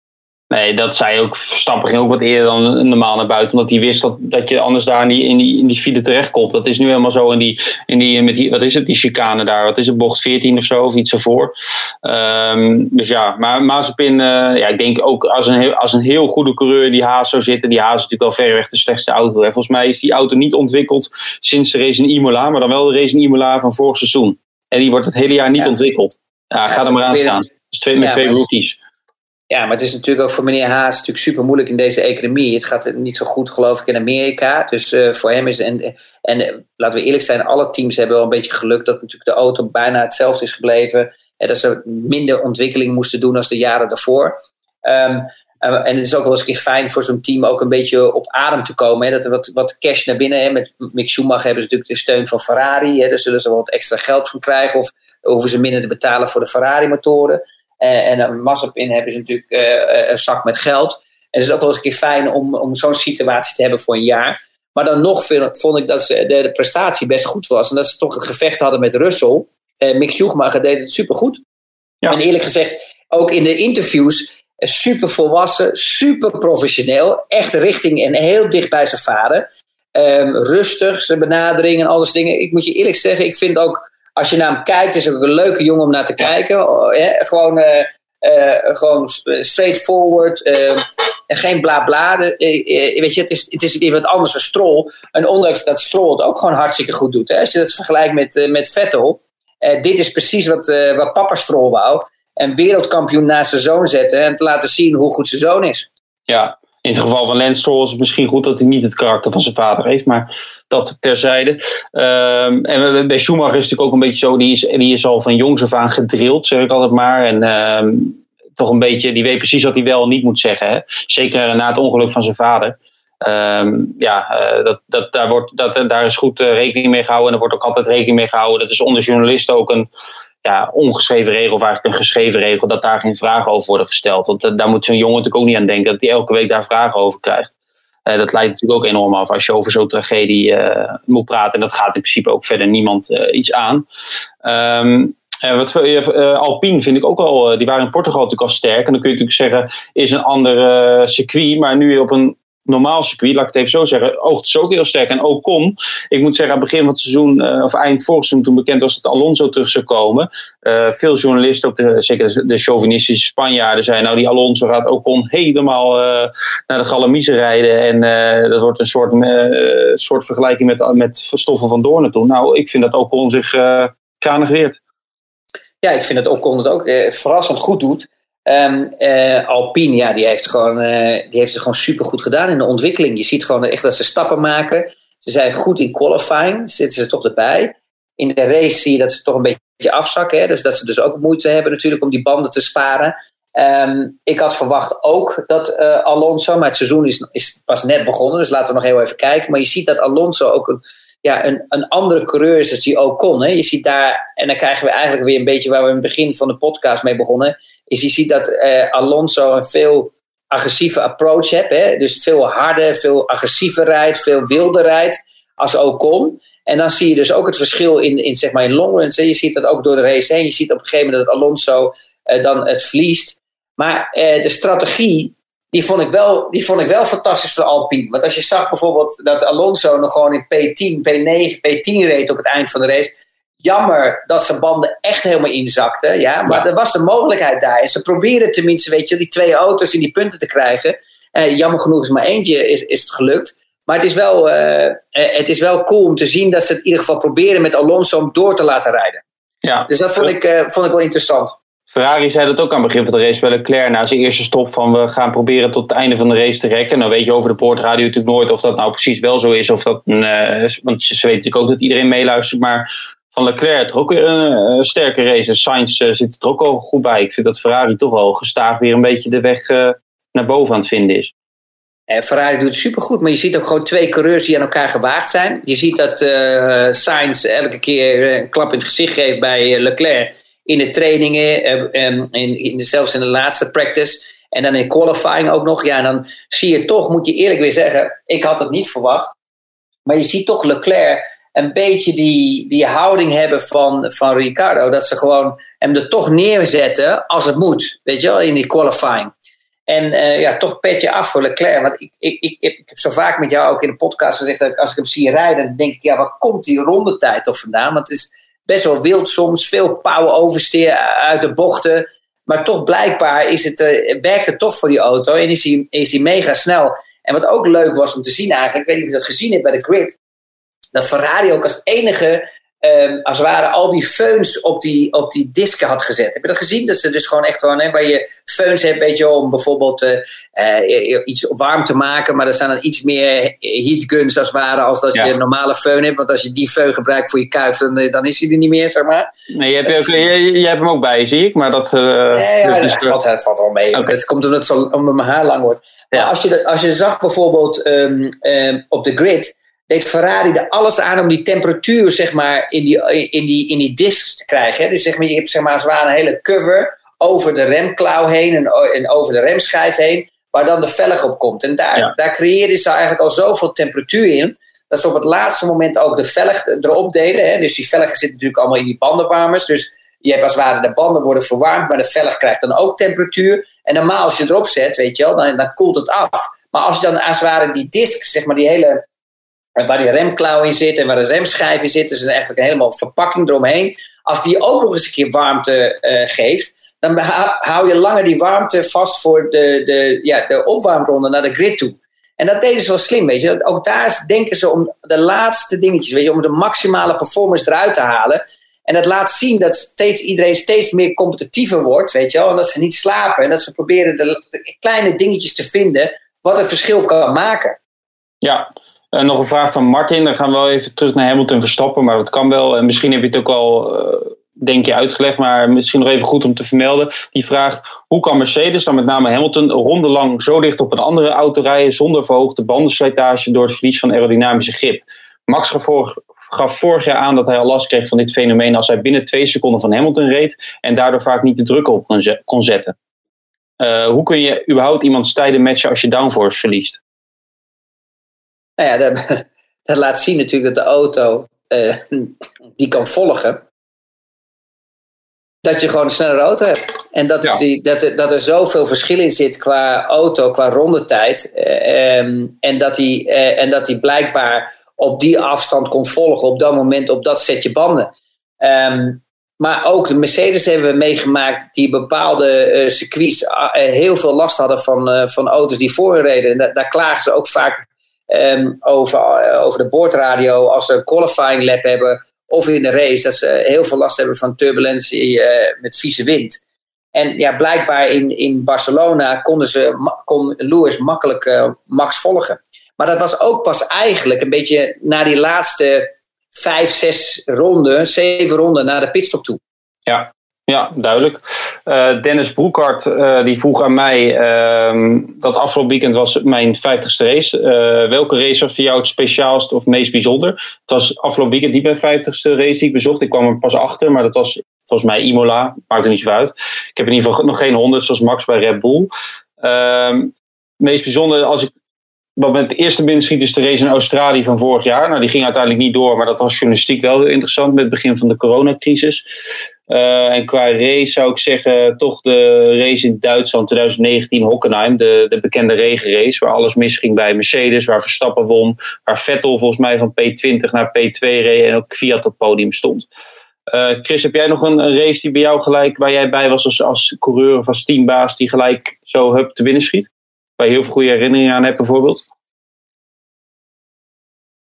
Nee, dat zei ook Verstappen ging ook wat eerder dan normaal naar buiten. Omdat hij wist dat, dat je anders daar in die, in die, in die file terechtkomt. Dat is nu helemaal zo in die, in die, met die, wat is het, die chicane daar. Wat is het, bocht 14 of zo, of iets ervoor. Um, dus ja, maar Mazepin, uh, ja, ik denk ook als een, als een heel goede coureur in die Haas zou zitten. Die Haas is natuurlijk wel verreweg de slechtste auto. Volgens mij is die auto niet ontwikkeld sinds de race in Imola. Maar dan wel de race in Imola van vorig seizoen. En die wordt het hele jaar niet ontwikkeld. Ja, ja ga er maar aan staan. Dus twee, met twee rookies. Ja, maar het is natuurlijk ook voor meneer Haas natuurlijk super moeilijk in deze economie. Het gaat niet zo goed, geloof ik, in Amerika. Dus uh, voor hem is. En, en uh, laten we eerlijk zijn, alle teams hebben wel een beetje geluk dat natuurlijk de auto bijna hetzelfde is gebleven. En dat ze minder ontwikkeling moesten doen als de jaren daarvoor. Um, uh, en het is ook wel eens een keer fijn voor zo'n team ook een beetje op adem te komen. Hè, dat er wat, wat cash naar binnen. Hè. Met Mick Schumacher hebben ze natuurlijk de steun van Ferrari. Hè, daar zullen ze wat extra geld van krijgen. Of hoeven ze minder te betalen voor de Ferrari-motoren. Uh, en een Mazepin hebben ze natuurlijk uh, een zak met geld. En het is ook wel eens een keer fijn om, om zo'n situatie te hebben voor een jaar. Maar dan nog vond ik dat ze, de, de, prestatie best goed was. En dat ze toch een gevecht hadden met Russell. Uh, Mick Schumacher deed het supergoed. Ja. En eerlijk gezegd, ook in de interviews, super volwassen, super professioneel. Echt richting en heel dicht bij zijn vader. Um, rustig, zijn benadering en al dat dingen. Ik moet je eerlijk zeggen, ik vind ook als je naar hem kijkt, is het ook een leuke jongen om naar te kijken. Oh, gewoon, uh, gewoon straightforward. Uh, en geen bla bla. weet je, het is, het is wat anders dan Stroll. En ondanks dat Stroll het ook gewoon hartstikke goed doet. Hè? Als je dat vergelijkt met, met Vettel. dit is precies wat, wat papa Stroll wou. En wereldkampioen naast zijn zoon zetten. En te laten zien hoe goed zijn zoon is. Ja, in het geval van Lance Stroll is het misschien goed dat hij niet het karakter van zijn vader heeft, maar dat terzijde. Um, en bij Schumacher is het natuurlijk ook een beetje zo, die is, die is al van jongs af aan gedrild, zeg ik altijd maar. En um, toch een beetje, die weet precies wat hij wel en niet moet zeggen. Hè? Zeker na het ongeluk van zijn vader. Um, ja, uh, dat, dat, daar, wordt, dat, daar is goed uh, rekening mee gehouden. En er wordt ook altijd rekening mee gehouden. Dat is onder journalisten ook een ja, ongeschreven regel, of eigenlijk een geschreven regel, dat daar geen vragen over worden gesteld. Want daar moet zo'n jongen natuurlijk ook niet aan denken, dat hij elke week daar vragen over krijgt. Uh, dat leidt natuurlijk ook enorm af als je over zo'n tragedie uh, moet praten. En dat gaat in principe ook verder niemand iets aan. Um, wat, Alpine vind ik ook al, die waren in Portugal natuurlijk al sterk. En dan kun je natuurlijk zeggen, is een ander circuit. Maar nu op een normaal circuit, laat ik het even zo zeggen, oogt ze ook heel sterk. En ook kon, ik moet zeggen, aan het begin van het seizoen, uh, of eind vorig seizoen, toen bekend was dat Alonso terug zou komen. Uh, veel journalisten, ook de, zeker de chauvinistische Spanjaarden, zeiden nou die Alonso gaat ook kon helemaal uh, naar de Galamiezen rijden. En dat wordt een soort, soort vergelijking met, met Stoffen van Doornen toen. Nou, ik vind dat Ocon zich kranig weert. Ja, ik vind dat Ocon het ook verrassend goed doet. Um, uh, Alpine, ja, die heeft, gewoon, uh, die heeft het gewoon supergoed gedaan in de ontwikkeling. Je ziet gewoon echt dat ze stappen maken. Ze zijn goed in qualifying, zitten ze toch erbij. In de race zie je dat ze toch een beetje afzakken. Hè? Dus dat ze dus ook moeite hebben natuurlijk om die banden te sparen. Um, ik had verwacht ook dat uh, Alonso, maar het seizoen is, is pas net begonnen, dus laten we nog heel even kijken. Maar je ziet dat Alonso ook een ja, een, een andere coureur is die ook kon. Hè. Je ziet daar, en dan krijgen we eigenlijk weer een beetje waar we in het begin van de podcast mee begonnen. Is je ziet dat uh, Alonso een veel agressieve approach heeft. Hè. Dus veel harder, veel agressiever rijdt, veel wilder rijdt als Ocon. En dan zie je dus ook het verschil in, in, zeg maar in longruns. Je ziet dat ook door de race heen. Je ziet op een gegeven moment dat Alonso uh, dan het verliest. Maar uh, de strategie, die vond, ik wel, die vond ik wel fantastisch voor Alpine. Want als je zag bijvoorbeeld dat Alonso nog gewoon in P10, P9, P10 reed op het eind van de race. Jammer dat zijn banden echt helemaal inzakten. Ja, maar er was de mogelijkheid daar. En ze proberen tenminste, weet je, die twee auto's in die punten te krijgen. Uh, jammer genoeg is maar eentje is, is het gelukt. Maar het is, wel, uh, het is wel cool om te zien dat ze het in ieder geval proberen met Alonso om door te laten rijden. Ja. Dus dat vond ik, uh, vond ik wel interessant. Ferrari zei dat ook aan het begin van de race bij Leclerc. Na zijn eerste stop van we gaan proberen tot het einde van de race te rekken. Nou weet je over de boordradio natuurlijk nooit of dat nou precies wel zo is. Of dat, uh, want ze weten natuurlijk ook dat iedereen meeluistert. Maar van Leclerc toch ook een sterke race. Sainz zit er ook al goed bij. Ik vind dat Ferrari toch wel gestaag weer een beetje de weg naar boven aan het vinden is. Uh, Ferrari doet het supergoed, maar je ziet ook gewoon twee coureurs die aan elkaar gewaagd zijn. Je ziet dat Sainz elke keer een klap in het gezicht geeft bij Leclerc in de trainingen, en in, in, zelfs in de laatste practice. En dan in qualifying ook nog. Ja, en dan zie je toch, moet je eerlijk weer zeggen, ik had het niet verwacht. Maar je ziet toch Leclerc een beetje die, die houding hebben van, van Ricardo. Dat ze gewoon hem er toch neerzetten als het moet. Weet je wel, in die qualifying. En uh, ja, toch petje af voor Leclerc. Want ik, ik, ik, ik, heb zo vaak met jou ook in de podcast gezegd dat als ik hem zie rijden, dan denk ik, ja, waar komt die rondetijd toch vandaan? Want het is best wel wild soms, veel power oversteer uit de bochten. Maar toch blijkbaar is het, uh, werkt het toch voor die auto en is hij, is hij mega snel. En wat ook leuk was om te zien eigenlijk, ik weet niet of je dat gezien hebt bij de grid, dat Ferrari ook als enige um, als het ware al die feuns op die, op die disken had gezet. Heb je dat gezien? Dat ze dus gewoon echt gewoon, hè, waar je feuns hebt, weet je om bijvoorbeeld uh, iets warm te maken, maar er zijn dan iets meer heatguns als het ware als dat je een normale föhn hebt. Want als je die föhn gebruikt voor je kuif, dan, dan is hij er niet meer, zeg maar. Nee, je hebt, ook, je, je, hebt hem ook bij, zie ik, maar dat... Uh, nee, ja, dat valt, dat valt wel mee. Okay. Het komt omdat, het zo, omdat mijn haar lang wordt. Maar als je, als je zag bijvoorbeeld um, um, op de grid deed Ferrari er alles aan om die temperatuur zeg maar, in, die, in, die, in die discs te krijgen. Hè? Dus zeg maar, je hebt zeg maar, zwaar een hele cover over de remklauw heen en, en, over de remschijf heen, waar dan de velg op komt. En daar, ja. daar creëerden ze eigenlijk al zoveel temperatuur in, dat ze op het laatste moment ook de velg erop deden. Hè? Dus die velgen zitten natuurlijk allemaal in die bandenwarmers. Dus je hebt als het ware de banden worden verwarmd, maar de velg krijgt dan ook temperatuur. En normaal als je erop zet, weet je wel, dan, dan koelt het af. Maar als je dan als het ware die disc, zeg maar die hele waar die remklauw in zit en waar de remschijf in zit, dus eigenlijk helemaal verpakking eromheen. Als die ook nog eens een keer warmte uh, geeft, dan hou je langer die warmte vast voor de, de, ja, de opwarmronde naar de grid toe. En dat deden ze wel slim, weet je. Ook daar denken ze om de laatste dingetjes, weet je, om de maximale performance eruit te halen. En dat laat zien dat steeds, iedereen steeds meer competitiever wordt, weet je wel. En dat ze niet slapen en dat ze proberen de, de kleine dingetjes te vinden wat een verschil kan maken. Ja, uh, nog een vraag van Martin. Dan gaan we wel even terug naar Hamilton Verstappen, maar dat kan wel. En misschien heb je het ook al, uh, denk je, uitgelegd, maar misschien nog even goed om te vermelden. Die vraagt: hoe kan Mercedes, dan met name Hamilton, ronde lang zo dicht op een andere auto rijden zonder verhoogde bandenslijtage door het verlies van aerodynamische grip? Max gaf vorig, jaar aan dat hij al last kreeg van dit fenomeen als hij binnen twee seconden van Hamilton reed en daardoor vaak niet de druk op kon zetten. Uh, hoe kun je überhaupt iemands tijden matchen als je downforce verliest? Nou ja, dat, dat, laat zien natuurlijk dat de auto uh, die kan volgen. Dat je gewoon een snellere auto hebt. En dat, ja. die, dat, er, dat er zoveel verschil in zit qua auto, qua rondetijd. Uh, um, en, dat die, uh, en dat die blijkbaar op die afstand kon volgen op dat moment, op dat setje banden. Um, maar ook de Mercedes hebben we meegemaakt die bepaalde uh, circuits uh, heel veel last hadden van, uh, van auto's die voor reden. En da daar klagen ze ook vaak um, over, uh, over de boordradio als ze een qualifying lap hebben of in de race, dat ze heel veel last hebben van turbulentie uh, met vieze wind. En ja, blijkbaar in, in Barcelona konden ze, kon Lewis makkelijk uh, Max volgen. Maar dat was ook pas eigenlijk een beetje na die laatste vijf, zes ronden, zeven ronden naar de pitstop toe. Ja, Ja, duidelijk. Uh, Dennis Broekhart uh, die vroeg aan mij uh, dat afgelopen weekend was mijn 50ste race. welke race was voor jou het speciaalst of meest bijzonder? Het was afgelopen weekend niet mijn 50ste race die ik bezocht. Ik kwam er pas achter, maar dat was volgens mij Imola. Maakt er niet zo uit. Ik heb in ieder geval nog geen 100 zoals Max bij Red Bull. Ehm, meest bijzonder als ik wat met het eerste binnenschiet is de race in Australië van vorig jaar. Nou, die ging uiteindelijk niet door, maar dat was journalistiek wel heel interessant met het begin van de coronacrisis. Uh, en qua race zou ik zeggen, toch de race in Duitsland 2019, Hockenheim, de, de bekende regenrace, waar alles misging bij Mercedes, waar Verstappen won, waar Vettel volgens mij van P20 naar P2 reed en ook Fiat op het podium stond. Uh, Chris, heb jij nog een, race die bij jou gelijk, waar jij bij was als, als coureur of als teambaas, die gelijk zo hup te binnen schiet? Waar je heel veel goede herinneringen aan hebt bijvoorbeeld?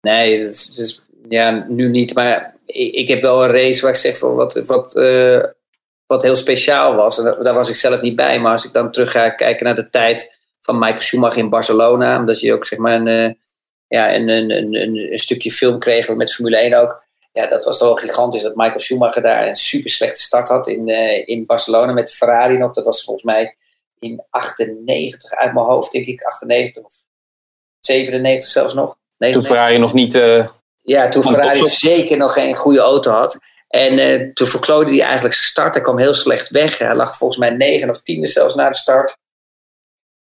Nee, dus, ja, nu niet. Maar ik, ik, heb wel een race waar ik zeg van wat, wat, uh, wat heel speciaal was. En daar was ik zelf niet bij. Maar als ik dan terug ga kijken naar de tijd van Michael Schumacher in Barcelona. Omdat je ook zeg maar een, uh, ja, een, een, een, een, stukje film kreeg met Formule 1 ook. Ja, dat was wel gigantisch dat Michael Schumacher daar een super slechte start had in, uh, in Barcelona met de Ferrari nog. Dat was volgens mij in 98 uit mijn hoofd, denk ik. 98 of 97 zelfs nog. Toen Ferrari nog niet. Ja, toen Ferrari zeker nog geen goede auto had. En uh, toen verkloode hij eigenlijk zijn start. Hij kwam heel slecht weg. Hij lag volgens mij negen of tiende zelfs na de start.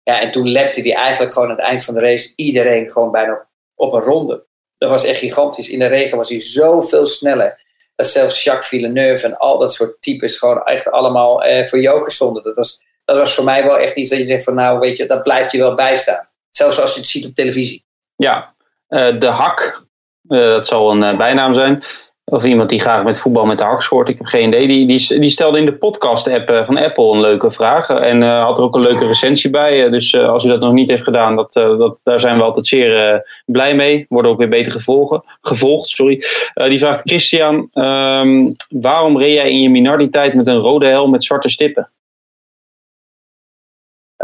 Ja, en toen lepte hij eigenlijk gewoon aan het eind van de race iedereen gewoon bijna op een ronde. Dat was echt gigantisch. In de regen was hij zoveel sneller. Dat zelfs Jacques Villeneuve en al dat soort types gewoon echt allemaal eh, voor joker stonden. Dat was, dat was voor mij wel echt iets dat je zegt van nou weet je, dat blijft je wel bijstaan. Zelfs als je het ziet op televisie. Ja, uh, de hak, dat zal een uh, bijnaam zijn. Of iemand die graag met voetbal met de hak schoort, ik heb geen idee. Die, die, die stelde in de podcast-app van Apple een leuke vraag. En had er ook een leuke recensie bij. dus als u dat nog niet heeft gedaan, dat, dat, daar zijn we altijd zeer blij mee. Worden ook weer beter gevolgen, gevolgd. Sorry. die vraagt Christian, um, waarom reed jij in je Minardi-tijd met een rode helm met zwarte stippen?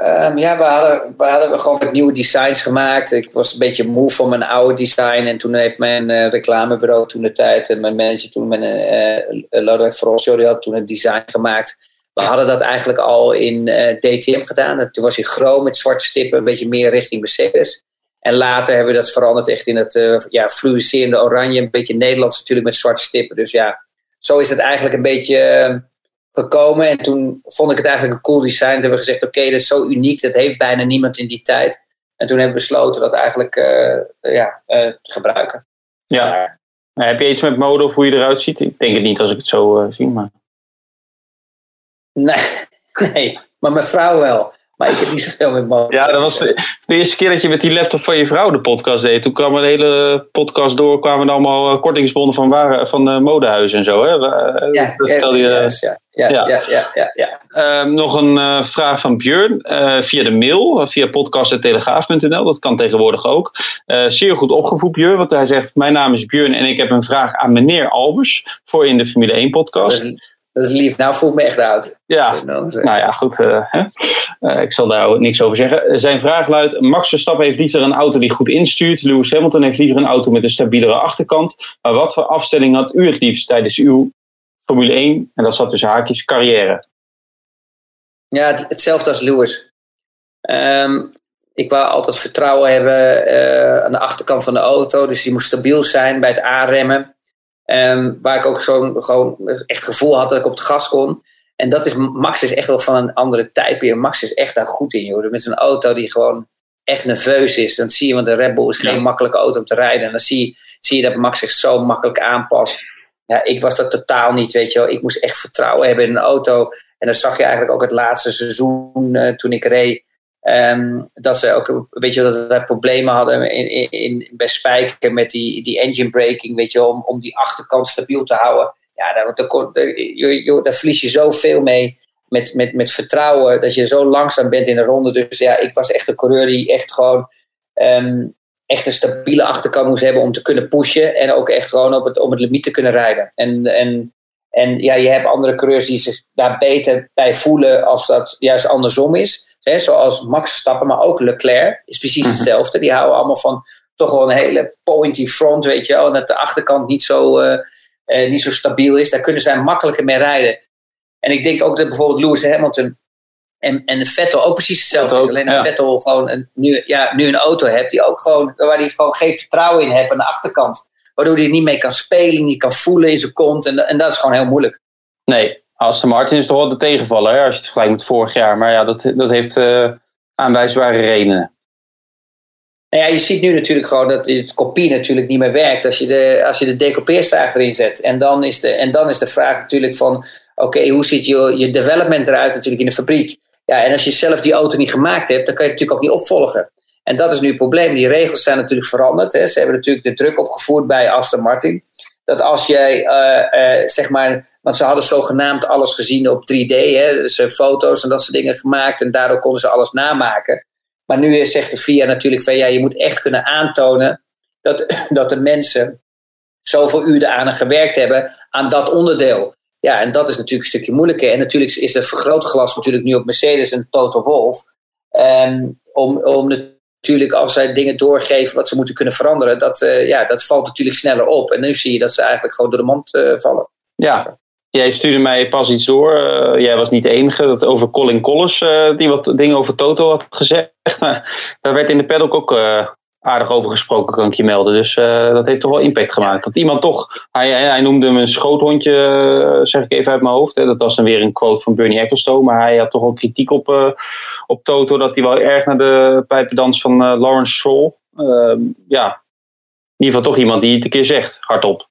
Um, ja, we hadden, we hadden gewoon wat nieuwe designs gemaakt. Ik was een beetje moe van mijn oude design. En toen heeft mijn uh, reclamebureau toen de tijd... en mijn manager toen, mijn, uh, Lodewijk had toen een design gemaakt. We hadden dat eigenlijk al in uh, DTM gedaan. Toen was hij groot met zwarte stippen, een beetje meer richting Mercedes. En later hebben we dat veranderd echt in het uh, ja, fluorescerende oranje. Een beetje Nederlands natuurlijk met zwarte stippen. Dus ja, zo is het eigenlijk een beetje ehm, gekomen. En toen vond ik het eigenlijk een cool design. Toen hebben we gezegd, oké, dat is zo uniek. Dat heeft bijna niemand in die tijd. En toen hebben we besloten dat eigenlijk uh, ja, uh, te gebruiken. Ja. heb je iets met mode of hoe je eruit ziet? Ik denk het niet als ik het zo uh, zie, maar... Nee, nee, maar mijn vrouw wel. Maar ik heb niet zoveel met mode. Ja, dat was de, de, eerste keer dat je met die laptop van je vrouw de podcast deed. Toen kwam de hele podcast door, kwamen er allemaal uh, kortingsbonnen van, waar, van uh, modehuizen en zo. Hè? Uh, ja, dat ja, je, ja, ja, ja, ja, ja, ja, ja. Ehm, nog een vraag van Björn via de mail, via podcast.telegraaf.nl. Dat kan tegenwoordig ook. zeer goed opgevoed, Björn, want hij zegt: Mijn naam is Björn en ik heb een vraag aan meneer Albers voor in de Formule 1 podcast. Dat is lief. Nou voel ik me echt oud. Ja, nou ja, goed. Uh, hè? Uh, ik zal daar niks over zeggen. Zijn vraag luidt: Max Verstappen heeft liever een auto die goed instuurt. Lewis Hamilton heeft liever een auto met een stabielere achterkant. Maar wat voor afstelling had u het liefst tijdens uw Formule 1, en dat zat dus haakjes, carrière? Ja, hetzelfde als Lewis. Um, ik wou altijd vertrouwen hebben uh, aan de achterkant van de auto. Dus die moest stabiel zijn bij het aanremmen. Um, waar ik ook zo gewoon echt gevoel had dat ik op het gas kon. En dat is, Max is echt wel van een andere type. Max is echt daar goed in, joh. Met zo'n auto die gewoon echt nerveus is. Dan zie je, want de Red Bull is geen makkelijke auto om te rijden. En dan zie, zie je dat Max zich zo makkelijk aanpast. Ja, ik was dat totaal niet, weet je wel. Ik moest echt vertrouwen hebben in een auto. En dat zag je eigenlijk ook het laatste seizoen uh, toen ik reed. Um, dat ze ook, weet je, dat we problemen hadden in, in, bij Spijker met die, die engine braking, weet je, om, om die achterkant stabiel te houden. Ja, daar, daar, daar, daar verlies je zoveel mee met, met, met vertrouwen, dat je zo langzaam bent in de ronde. Dus ja, ik was echt een coureur die echt gewoon um, echt een stabiele achterkant moest hebben om te kunnen pushen en ook echt gewoon op het, op het limiet te kunnen rijden. En, en, en ja, je hebt andere coureurs die zich daar beter bij voelen als dat juist andersom is zoals Max Verstappen, maar ook Leclerc is precies mhm. hetzelfde. Die houden allemaal van toch wel een hele pointy front, weet je wel. En dat de achterkant niet zo, uh, uh, niet zo stabiel is. Daar kunnen zij makkelijker mee rijden. En ik denk ook dat bijvoorbeeld Lewis Hamilton en, en Vettel ook precies hetzelfde is. Alleen dat Vettel gewoon een, nu, ja, nu een auto hebt die ook gewoon, waar hij gewoon geen vertrouwen in heeft aan de achterkant. Waardoor hij niet mee kan spelen, niet kan voelen in zijn kont. En, en dat is gewoon heel moeilijk. Nee, Aston Martin is toch wel de tegenvaller hè, als je het vergelijkt met vorig jaar. Maar ja, dat, dat heeft uh, aanwijsbare redenen. Nou ja, je ziet nu natuurlijk gewoon dat de kopie natuurlijk niet meer werkt als je de, als je de decoupeerstaag erin zet. En dan is de, en dan is de vraag natuurlijk van, oké, hoe ziet je, je development eruit natuurlijk in de fabriek? Ja, en als je zelf die auto niet gemaakt hebt, dan kan je het natuurlijk ook niet opvolgen. En dat is nu het probleem. Die regels zijn natuurlijk veranderd. Hè. Ze hebben natuurlijk de druk opgevoerd bij Aston Martin. Dat als jij, uh, uh, zeg maar, want ze hadden zogenaamd alles gezien op 3D, hè, dus foto's en dat soort dingen gemaakt. En daardoor konden ze alles namaken. Maar nu zegt de FIA natuurlijk van ja, je moet echt kunnen aantonen dat, dat de mensen zoveel uren aan gewerkt hebben aan dat onderdeel. Ja, en dat is natuurlijk een stukje moeilijker. En natuurlijk is de vergrootglas natuurlijk nu op Mercedes en Toto Wolf. Um, om, om natuurlijk als zij dingen doorgeven wat ze moeten kunnen veranderen, dat, uh, ja, dat valt natuurlijk sneller op. En nu zie je dat ze eigenlijk gewoon door de mand uh, vallen. Ja, Jij stuurde mij pas iets door. Uh, jij was niet de enige. Dat over Colin Collins, die wat dingen over Toto had gezegd. Maar daar werd in de paddock ook aardig over gesproken, kan ik je melden. Dus dat heeft toch wel impact gemaakt. Dat iemand toch, hij, hij noemde hem een schoothondje, zeg ik even uit mijn hoofd. Hè. Dat was dan weer een quote van Bernie Ecclestone. Maar hij had toch wel kritiek op, op Toto. Dat hij wel erg naar de pijpendans van Lawrence Stroll. Ehm, ja, in ieder geval toch iemand die het een keer zegt, hardop.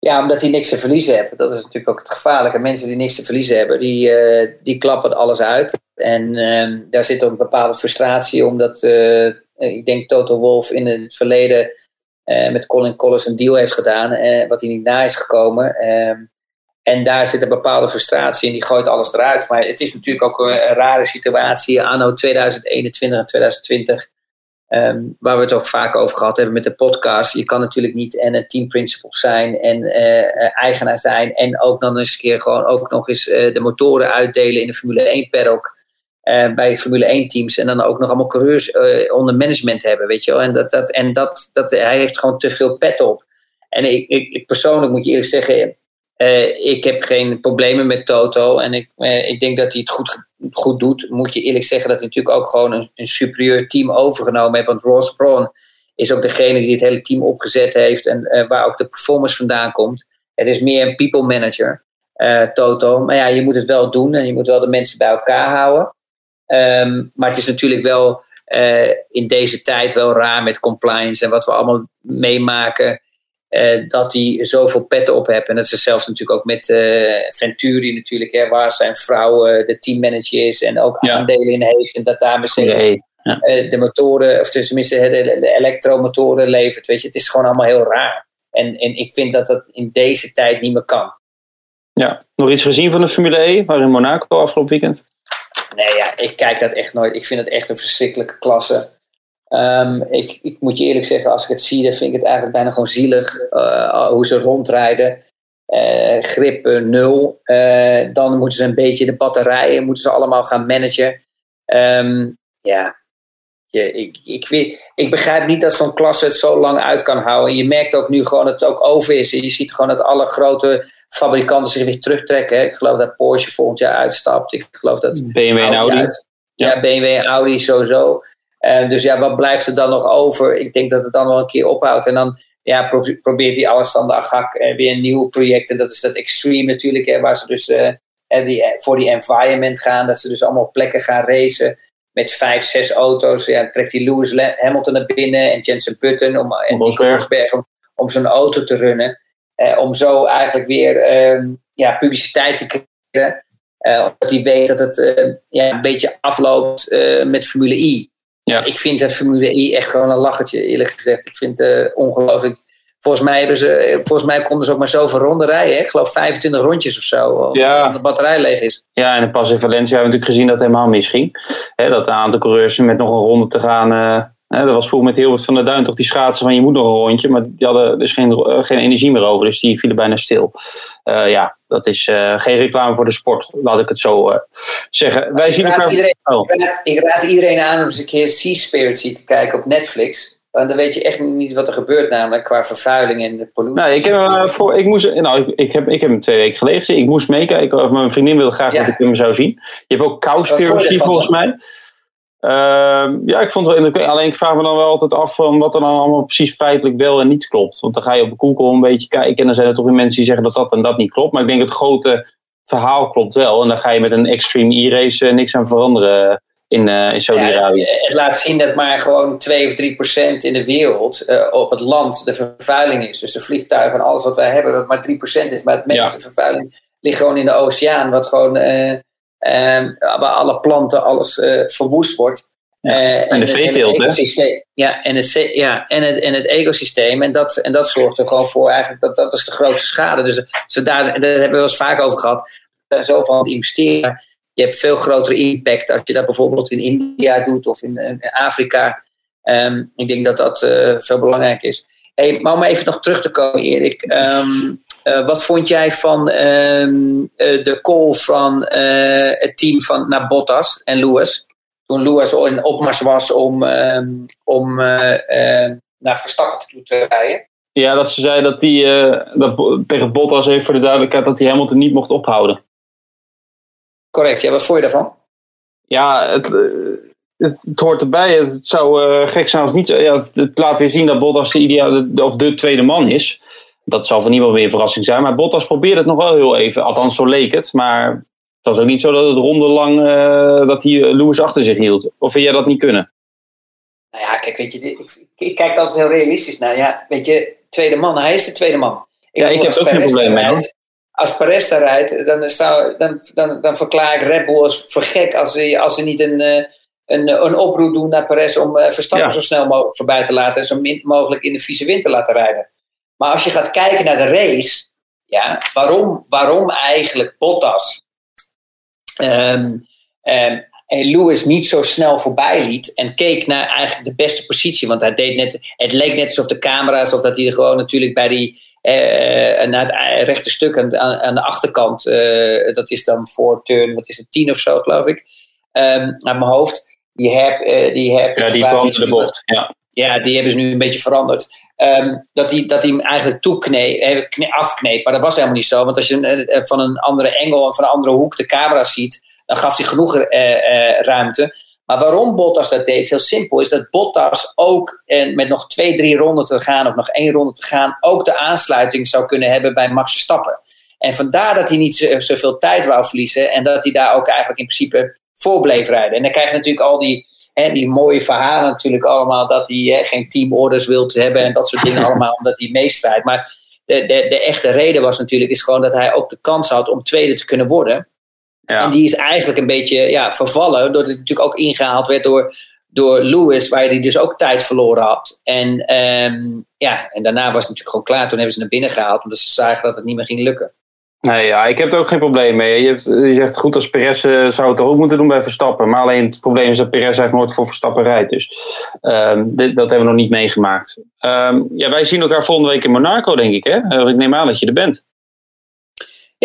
Ja, omdat die niks te verliezen hebben. Dat is natuurlijk ook het gevaarlijke. Mensen die niks te verliezen hebben, die, uh, die klappen alles uit. En uh, daar zit ook een bepaalde frustratie, omdat uh, ik denk Toto Wolf in het verleden eh, met Colin Collins een deal heeft gedaan, wat hij niet na is gekomen. Ehm, en daar zit een bepaalde frustratie in, die gooit alles eruit. Maar het is natuurlijk ook een, een rare situatie anno 2021 en 2020 Um, waar we het ook vaak over gehad hebben met de podcast. Je kan natuurlijk niet en een team principal zijn en uh, eigenaar zijn. En ook dan eens een keer gewoon ook nog eens uh, de motoren uitdelen in de Formule 1 paddock. Uh, bij Formule 1 teams. En dan ook nog allemaal coureurs onder management hebben. Weet je wel? En, dat, dat, en dat, dat, hij heeft gewoon te veel pet op. En ik, ik, ik persoonlijk moet je eerlijk zeggen. Ik heb geen problemen met Toto. En ik, ik denk dat hij het goed goed doet, moet je eerlijk zeggen dat hij natuurlijk ook gewoon een, een superieur team overgenomen heeft. Want Ross Braun is ook degene die het hele team opgezet heeft en uh, waar ook de performance vandaan komt. Het is meer een people manager, Toto. Maar ja, je moet het wel doen en je moet wel de mensen bij elkaar houden. Um, maar het is natuurlijk wel in deze tijd wel raar met compliance en wat we allemaal meemaken. Uh, dat hij zoveel petten op heeft. En dat is hetzelfde natuurlijk ook met uh, Venturi natuurlijk, hè, waar zijn vrouw uh, de teammanager is en ook ja. aandelen in heeft. En dat daar Mercedes ja. de motoren, of tenminste de, de, elektromotoren levert. Weet je, het is gewoon allemaal heel raar. En, en ik vind dat dat in deze tijd niet meer kan. Ja, nog iets gezien van de Formule E, waar in Monaco afgelopen weekend? Nee, ja, ik kijk dat echt nooit. Ik vind het echt een verschrikkelijke klasse. Um, ik, ik, moet je eerlijk zeggen, als ik het zie, dan vind ik het eigenlijk bijna gewoon zielig uh, hoe ze rondrijden. Uh, grip nul. Uh, dan moeten ze een beetje de batterijen moeten ze allemaal gaan managen. Um, ja, je, ik, ik, ik begrijp niet dat zo'n klasse het zo lang uit kan houden. Je merkt ook nu gewoon dat het ook over is. En je ziet gewoon dat alle grote fabrikanten zich weer terugtrekken. Ik geloof dat Porsche volgend jaar uitstapt. Ik geloof dat BMW en Audi. Uit, ja. ja, BMW en Audi sowieso. Uh, dus ja, wat blijft er dan nog over? Ik denk dat het dan wel een keer ophoudt. En dan ja, pro probeert die Alexander Agak uh, weer een nieuw project. En dat is dat Extreme natuurlijk, hè, waar ze dus uh, die, voor die environment gaan. Dat ze dus allemaal plekken gaan racen met vijf, zes auto's. Ja, trekt die Lewis Hamilton naar binnen en Jensen Button om, en Nico Rosberg om, om zo'n auto te runnen. om zo eigenlijk weer ehm, ja, publiciteit te krijgen. omdat hij weet dat het ja, een beetje afloopt met Formule I. Ja. Ik vind de Formule E echt gewoon een lachertje, eerlijk gezegd. Ik vind het uh, ongelooflijk. Volgens mij, hebben ze, volgens mij konden ze ook maar zoveel ronden rijden. Hè? Ik geloof 25 rondjes of zo. Ja. de batterij leeg is. Ja, en pas in Valencia hebben we natuurlijk gezien dat het helemaal misging. Dat een aantal coureurs met nog een ronde te gaan. Hè, dat was vroeger met Hilbert van der Duin toch die schaatsen van je moet nog een rondje. Maar die hadden dus geen, uh, geen energie meer over. Dus die vielen bijna stil. ja, dat is uh, geen reclame voor de sport, laat ik het zo uh, zeggen. Wij ik, zien raad iedereen, oh. ik, raad, ik, raad iedereen aan om eens een keer Seaspiracy te kijken op Netflix. Want dan weet je echt niet wat er gebeurt, namelijk qua vervuiling en de pollutie. Nee, ik heb, uh, voor, ik, moest, nou, ik, ik, heb, ik heb hem twee weken geleden gezien. Ik moest meekijken. Of mijn vriendin wilde graag ja. dat ik hem zou zien. Je hebt ook Cowspiracy volgens mij. Uh, ja, ik vond het wel indrukwekkend. Alleen ik vraag me dan wel altijd af van wat er dan allemaal precies feitelijk wel en niet klopt. Want dan ga je op Google een beetje kijken en dan zijn er toch weer mensen die zeggen dat dat en dat niet klopt. Maar ik denk het grote verhaal klopt wel. En dan ga je met een extreme e-race niks aan veranderen in, uh, in Saudi-Arabië. Ja, het laat zien dat maar gewoon 2 of 3 procent in de wereld uh, op het land de vervuiling is. Dus de vliegtuigen en alles wat wij hebben, dat maar 3 procent is. Maar het meeste ja. vervuiling ligt gewoon in de oceaan, wat gewoon, waar alle planten, alles verwoest wordt. Ja. en de veeteelt, hè? Ja, en het, ja en, het, en het ecosysteem. En dat, en dat zorgt er gewoon voor eigenlijk, dat, dat is de grootste schade. Dus zo daar, daar hebben we wel eens vaak over gehad. Er zijn zoveel aan het investeren je hebt veel grotere impact als je dat bijvoorbeeld in India doet of in, in Afrika. Um, ik denk dat dat uh, veel belangrijk is. Hey, maar om even nog terug te komen, Erik. Um, uh, wat vond jij van um, uh, de call van het team van naar Bottas en Lewis? Toen Lewis in opmars was om, om naar Verstappen toe te rijden. Ja, dat ze zei dat hij dat tegen Bottas heeft voor de duidelijkheid dat hij Hamilton niet mocht ophouden. Correct, ja, wat vond je daarvan? Ja, het, eh, het, het hoort erbij. Het zou uh, gek zijn als niet. Ja, het laat weer zien dat Bottas de, ideale, of de tweede man is. Dat zal voor niemand meer een verrassing zijn. Maar Bottas probeerde het nog wel heel even. Althans, zo leek het. Maar het was ook niet zo dat het ronde lang uh, dat hij Lewis achter zich hield. Of vind jij dat niet kunnen? Nou ja, kijk, weet je, ik, ik kijk altijd heel realistisch naar. Ja, weet je, tweede man, hij is de tweede man. Ik ja, ik heb ook geen probleem mee als Perez daar rijdt, dan, dan, dan, dan verklaar ik Red Bull als voor gek als ze, als ze niet een, eh, een, een oproep doen naar Perez om uh, Verstappen zo snel mogelijk voorbij te laten en zo min mogelijk in de vieze wind te laten rijden. Maar als je gaat kijken naar de race, ja, waarom, waarom eigenlijk Bottas um, um, en Lewis niet zo snel voorbij liet en keek naar eigenlijk de beste positie. Want hij deed net, het leek net alsof de camera's, of dat hij er gewoon natuurlijk bij die uh, naar het rechte stuk aan, aan de achterkant. Dat is dan voor turn, wat is het, 10 of zo, geloof ik. Um, uit mijn hoofd. Die heb, uh, die heb, ja, die kwam de bocht. Ja. ja, die hebben ze nu een beetje veranderd. Um, dat hij dat hem eigenlijk toekneep, afkneep. Maar dat was helemaal niet zo. Want als je van een andere engel en van een andere hoek de camera ziet, dan gaf hij genoeg ruimte. Maar waarom Bottas dat deed, is heel simpel. Is dat Bottas ook en met nog twee, drie ronden te gaan, of nog één ronde te gaan, ook de aansluiting zou kunnen hebben bij Max Verstappen. En vandaar dat hij niet zoveel tijd wou verliezen. En dat hij daar ook eigenlijk in principe voor bleef rijden. En dan krijg je natuurlijk al die, hè, die mooie verhalen natuurlijk allemaal. Dat hij hè, geen teamorders wilt hebben en dat soort dingen allemaal. Omdat hij meestrijdt. Maar de, de, de echte reden was natuurlijk is gewoon dat hij ook de kans had om tweede te kunnen worden. Ja. En die is eigenlijk een beetje ja, vervallen, doordat het natuurlijk ook ingehaald werd door, door Lewis, waar hij dus ook tijd verloren had. En, um, ja, en daarna was het natuurlijk gewoon klaar. Toen hebben ze naar binnen gehaald, omdat ze zagen dat het niet meer ging lukken. Nee, ja, ik heb er ook geen probleem mee. Je, je zegt goed, als Perez uh, zou het ook moeten doen bij Verstappen. Maar alleen het probleem is dat Perez eigenlijk nooit voor Verstappen rijdt. Dus um, dit, dat hebben we nog niet meegemaakt. Um, ja, wij zien elkaar volgende week in Monaco, denk ik. Hè? Uh, ik neem aan dat je er bent.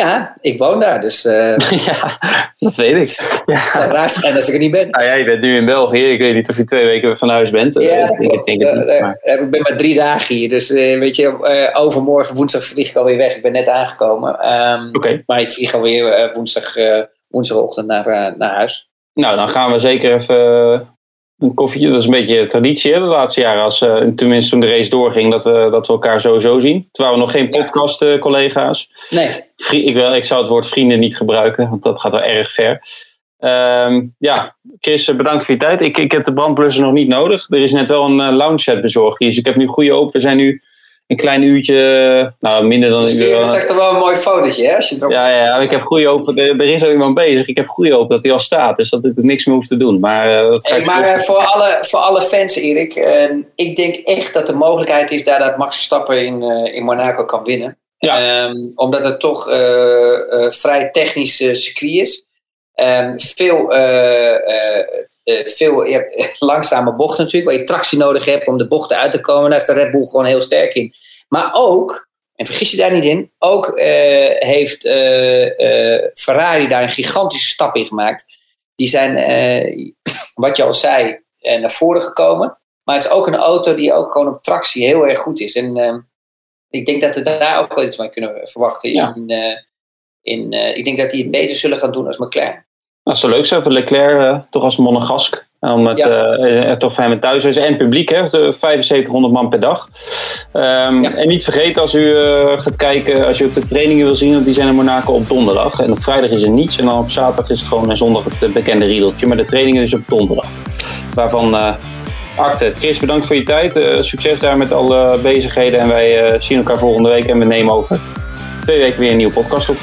Ja, ik woon daar, dus... Uh, ja, dat weet ik. Ja. Het zou raar zijn als ik er niet ben. Nou ja, je bent nu in België. Ik weet niet of je twee weken van huis bent. Ja, ik, denk, ik, denk het niet, maar... ik ben maar drie dagen hier. Dus uh, weet je, uh, overmorgen woensdag vlieg ik alweer weg. Ik ben net aangekomen. Um. Okay. Maar ik vlieg alweer woensdag, woensdagochtend naar, naar huis. Nou, dan gaan we zeker even een koffietje. Dat is een beetje traditie hè, de laatste jaren. Als, uh, tenminste toen de race doorging, dat we, dat we elkaar sowieso zien. Terwijl we nog geen podcast-collega's. nee. ik, ik zou het woord vrienden niet gebruiken, want dat gaat wel erg ver. Um, ja, Chris, bedankt voor je tijd. Ik, ik heb de brandblusser nog niet nodig. Er is net wel een uh, lounge set bezorgd. Dus ik heb nu goede open. We zijn nu een klein uurtje, nou minder dan een uur. Dat is echt wel een mooi fotootje, hè? Als je ja, ja, ik heb goede hoop, er is al iemand bezig. Ik heb goede hoop dat hij al staat, dus dat ik er niks meer hoef te doen. Maar, uh, dat hey, maar uh, voor, alle, voor alle fans, Erik, uh, ik denk echt dat de mogelijkheid is daar dat Max Verstappen in, in Monaco kan winnen. Ja. Um, omdat het toch vrij technisch circuit is. Um, veel uh, veel je hebt langzame bochten natuurlijk, waar je tractie nodig hebt om de bochten uit te komen. Daar is de Red Bull gewoon heel sterk in. Maar ook, en vergis je daar niet in, ook uh, heeft uh, Ferrari daar een gigantische stap in gemaakt. Die zijn, wat je al zei, naar voren gekomen. Maar het is ook een auto die ook gewoon op tractie heel erg goed is. En ehm, ik denk dat we daar ook wel iets van kunnen verwachten. In, uh, in, ik denk dat die het beter zullen gaan doen als McLaren. Dat zou leuk zijn voor Leclerc, toch als monegask. Om het, ja. uh, toch fijn met thuis is. En publiek, hè, 7500 man per dag. Um, En niet vergeten als u uh, gaat kijken, als je op de trainingen wil zien, want die zijn in Monaco op donderdag. En op vrijdag is er niets. En dan op zaterdag is het gewoon en zondag het bekende riedeltje. Maar de trainingen is op donderdag. Waarvan uh, akte. Chris, bedankt voor je tijd. succes daar met alle bezigheden. En wij zien elkaar volgende week. En we nemen over twee weken weer een nieuwe podcast op.